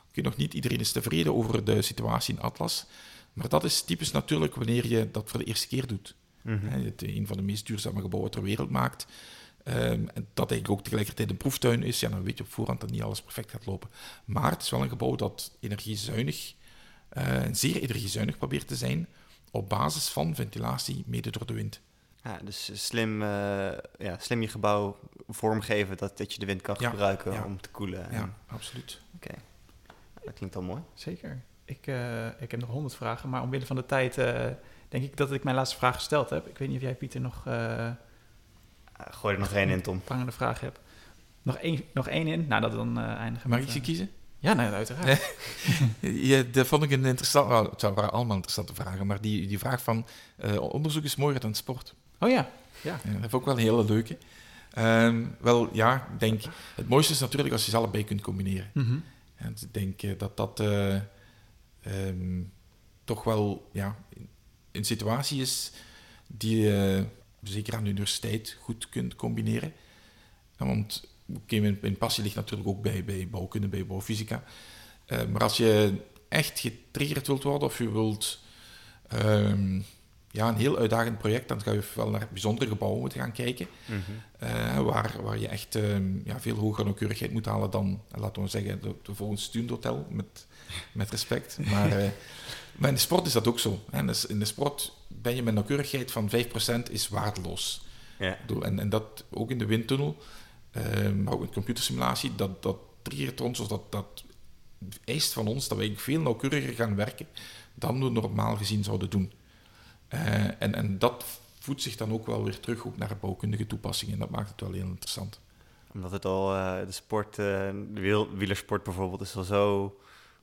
Oké, nog niet iedereen is tevreden over de situatie in Atlas, maar dat is typisch natuurlijk wanneer je dat voor de eerste keer doet. Mhm. Hè, het een van de meest duurzame gebouwen ter wereld maakt. Ehm, en dat eigenlijk ook tegelijkertijd een proeftuin is, ja, dan weet je op voorhand dat niet alles perfect gaat lopen. Maar het is wel een gebouw dat energiezuinig, eh, zeer energiezuinig probeert te zijn, op basis van ventilatie, mede door de wind. Ja, dus slim, eh, ja, slim je gebouw vormgeven dat, dat je de wind kan Ja, gebruiken ja. om te koelen. Ja, absoluut. Dat klinkt al mooi. Zeker. Ik, eh, ik heb nog honderd vragen, maar omwille van de tijd eh, denk ik dat ik mijn laatste vraag gesteld heb. Ik weet niet of jij, Pieter, nog gooi er nog één in, Tom. prangende vraag hebt. Nog één, nog één in? Nou, dat dan eh eindigen Mag ik ze kiezen? Ja, nee, uiteraard. Ja, dat vond ik een interessant... nou, het waren allemaal interessante vragen, maar die, die vraag van eh, onderzoek is mooier dan sport. Oh ja, ja. Ja, dat vind ik ook wel een hele leuke. Ehm, wel, ja, ik denk... Het mooiste is natuurlijk als je ze allebei kunt combineren. Mhm. En ik denk eh, dat dat... eh, ehm, toch wel ja, een situatie is die je zeker aan de universiteit goed kunt combineren. want oké, mijn, mijn, passie ligt natuurlijk ook bij, bij bouwkunde, bij bouwfysica. Uh, maar als je echt getriggerd wilt worden of je wilt um, ja, een heel uitdagend project, dan ga je wel naar bijzondere gebouwen moeten gaan kijken. Mm -hmm. waar, waar je echt um, ja, veel hogere nauwkeurigheid moet halen dan, laten we zeggen, de, de volgende studenthotel, met, met respect. Maar, uh, maar in de sport is dat ook zo. Hè. Dus in de sport ben je met nauwkeurigheid van 5% is waardeloos. Ja. En, en dat ook in de windtunnel, uh, maar ook in computersimulatie, dat, dat triggert ons, dat, dat eist van ons dat wij veel nauwkeuriger gaan werken dan we normaal gezien zouden doen. Uh, en, en dat voedt zich dan ook wel weer terug ook naar bouwkundige toepassingen. En dat maakt het wel heel interessant. Omdat het al, uh, de sport, uh, de wiel, wielersport bijvoorbeeld, is al zo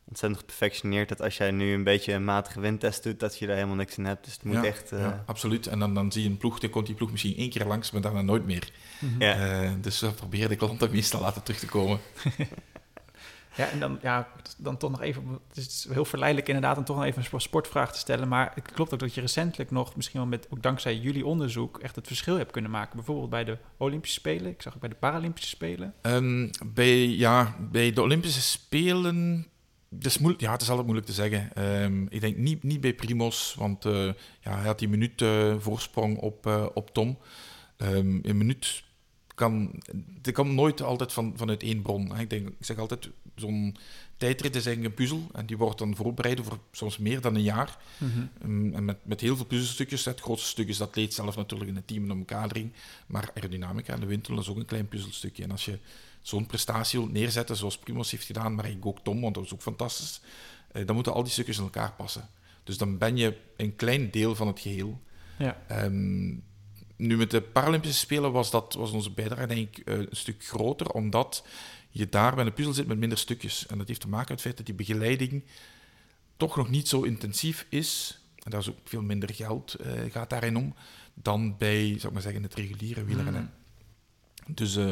ontzettend geperfectioneerd dat als jij nu een beetje een matige windtest doet, dat je daar helemaal niks in hebt. Dus het moet ja, echt... Ja, absoluut. En dan, dan zie je een ploeg, dan komt die ploeg misschien één keer langs, maar daarna nooit meer. Mm -hmm. ja. dus we proberen de klanten meestal laten terug te komen. Ja, en dan, ja, dan toch nog even, het is heel verleidelijk inderdaad om toch nog even een sportvraag te stellen, maar het klopt ook dat je recentelijk nog, misschien wel met, ook dankzij jullie onderzoek, echt het verschil hebt kunnen maken. Bijvoorbeeld bij de Olympische Spelen, ik zag ook bij de Paralympische Spelen. Um, bij, ja, bij de Olympische Spelen het is moeilijk, ja, het is altijd moeilijk te zeggen. Um, ik denk niet, niet bij Primos, want uh, ja, hij had die minuut uh, voorsprong op, uh, op Tom. Um, een minuut kan, het kan nooit altijd van, vanuit één bron. Ik, denk, ik zeg altijd, zo'n tijdrit is eigenlijk een puzzel en die wordt dan voorbereid over soms meer dan een jaar. Mm -hmm. en met, met heel veel puzzelstukjes. Het grootste stuk is dat leed zelf natuurlijk in het team en de omkadering, maar aerodynamica en de windtunnel is ook een klein puzzelstukje. En als je zo'n prestatie wilt neerzetten zoals Primos heeft gedaan, maar ik ook Tom, want dat was ook fantastisch, eh, dan moeten al die stukjes in elkaar passen. Dus dan ben je een klein deel van het geheel. Ja. Um, nu met de Paralympische Spelen was, dat, was onze bijdrage denk ik een stuk groter, omdat je daar bij een puzzel zit met minder stukjes. En dat heeft te maken met het feit dat die begeleiding toch nog niet zo intensief is. En daar is ook veel minder geld uh, gaat daarin om dan bij, zou ik maar zeggen, het reguliere wielrennen. Mm. Dus uh,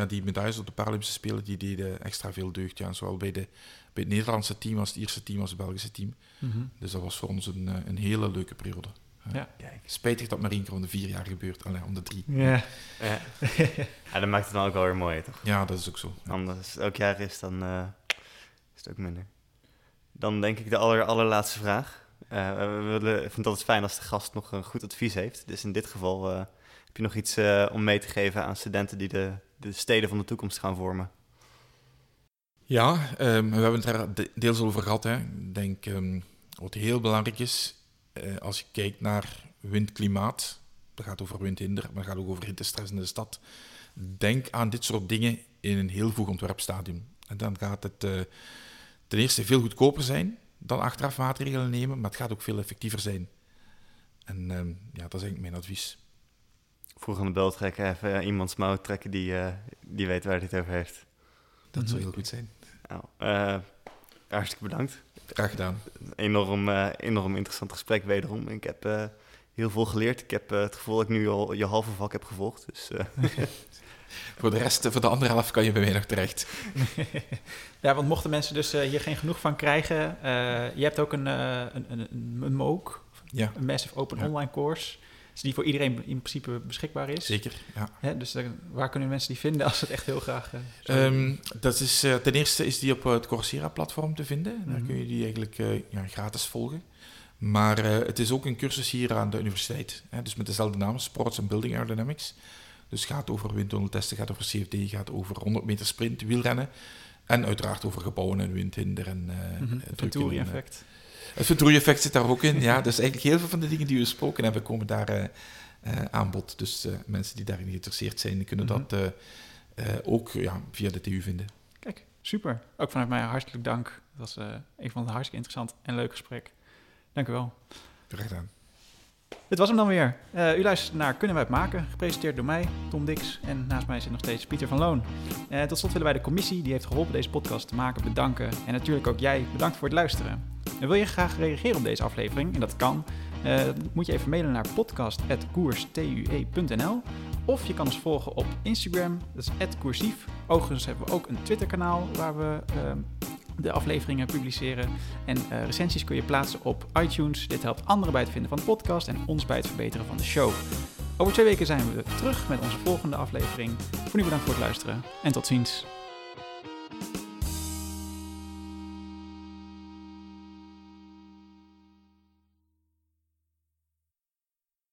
ja, die medailles op de Paralympische Spelen die deden extra veel deugd. Ja, zowel bij, de, bij het Nederlandse team als het Ierse team als het Belgische team. Mm -hmm. Dus dat was voor ons een, een hele leuke periode. Ja. Kijk. Spijtig dat maar één keer om de vier jaar gebeurt, alleen om de drie. Ja. ja. ja, dat maakt het dan ook wel weer mooi, toch? Ja, dat is ook zo. Ja. Anders elk jaar is, dan uh, is het ook minder. Dan denk ik de aller, allerlaatste vraag. Uh, we willen, ik vind het altijd fijn als de gast nog een goed advies heeft. Dus in dit geval uh, heb je nog iets om mee te geven aan studenten die de, de steden van de toekomst gaan vormen. Ja, um, we hebben het er deels over gehad. Hè. Ik denk um, wat heel belangrijk is, uh, als je kijkt naar windklimaat, dat gaat over windhinder, maar gaat ook over hittestress in de stad. Denk aan dit soort dingen in een heel vroeg ontwerpstadium. En dan gaat het uh, ten eerste veel goedkoper zijn dan achteraf maatregelen nemen, maar het gaat ook veel effectiever zijn. En uh, ja, dat is eigenlijk mijn advies. Vroeg aan de bel trekken, even iemands mouw trekken die, die weet waar het over heeft. Dat zou heel goed zijn. Nou, hartstikke bedankt. Graag gedaan. Enorm, uh, enorm interessant gesprek wederom. Ik heb uh, heel veel geleerd. Ik heb uh, het gevoel dat ik nu al je halve vak heb gevolgd. Dus, voor de rest, voor de andere helft kan je bij mij nog terecht. ja, want mochten mensen dus hier geen genoeg van krijgen... je hebt ook een, een, een, een MOOC, ja. een Massive Open ja. Online Course die voor iedereen in principe beschikbaar is. Zeker, ja. Hè, dus uh, waar kunnen mensen die vinden als ze het echt heel graag... Uh, um, dat is, uh, ten eerste is die op het Coursera-platform te vinden. Mm -hmm. Daar kun je die eigenlijk ja, gratis volgen. Maar het is ook een cursus hier aan de universiteit. Hè, dus met dezelfde naam, Sports and Building Aerodynamics. Dus gaat over windtunneltesten, gaat over CFD, gaat over 100 meter sprint, wielrennen. En uiteraard over gebouwen en windhinder en mm -hmm. Venturi-effect. Het vertroei-effect zit daar ook in. Ja, dus eigenlijk heel veel van de dingen die we besproken hebben, komen daar uh, uh, aan bod. Dus uh, mensen die daarin geïnteresseerd zijn, kunnen mm -hmm. dat ook ja, via de TU vinden. Kijk, super. Ook vanuit mij hartelijk dank. Dat was een van de hartstikke interessant en leuk gesprek. Dank u wel. Graag gedaan. Dit was hem dan weer. Uh, u luistert naar Kunnen wij het maken? Gepresenteerd door mij, Tom Dix. En naast mij zit nog steeds Pieter van Loon. Uh, tot slot willen wij de commissie die heeft geholpen deze podcast te maken bedanken. En natuurlijk ook jij, bedankt voor het luisteren. En wil je graag reageren op deze aflevering? En dat kan. Uh, moet je even mailen naar podcast.koerstue.nl Of je kan ons volgen op Instagram, dat is @koersief. Overigens hebben we ook een Twitter kanaal waar we de afleveringen publiceren. En uh, recensies kun je plaatsen op iTunes. Dit helpt anderen bij het vinden van de podcast en ons bij het verbeteren van de show. Over twee weken zijn we terug met onze volgende aflevering. Voor nu bedankt voor het luisteren en tot ziens.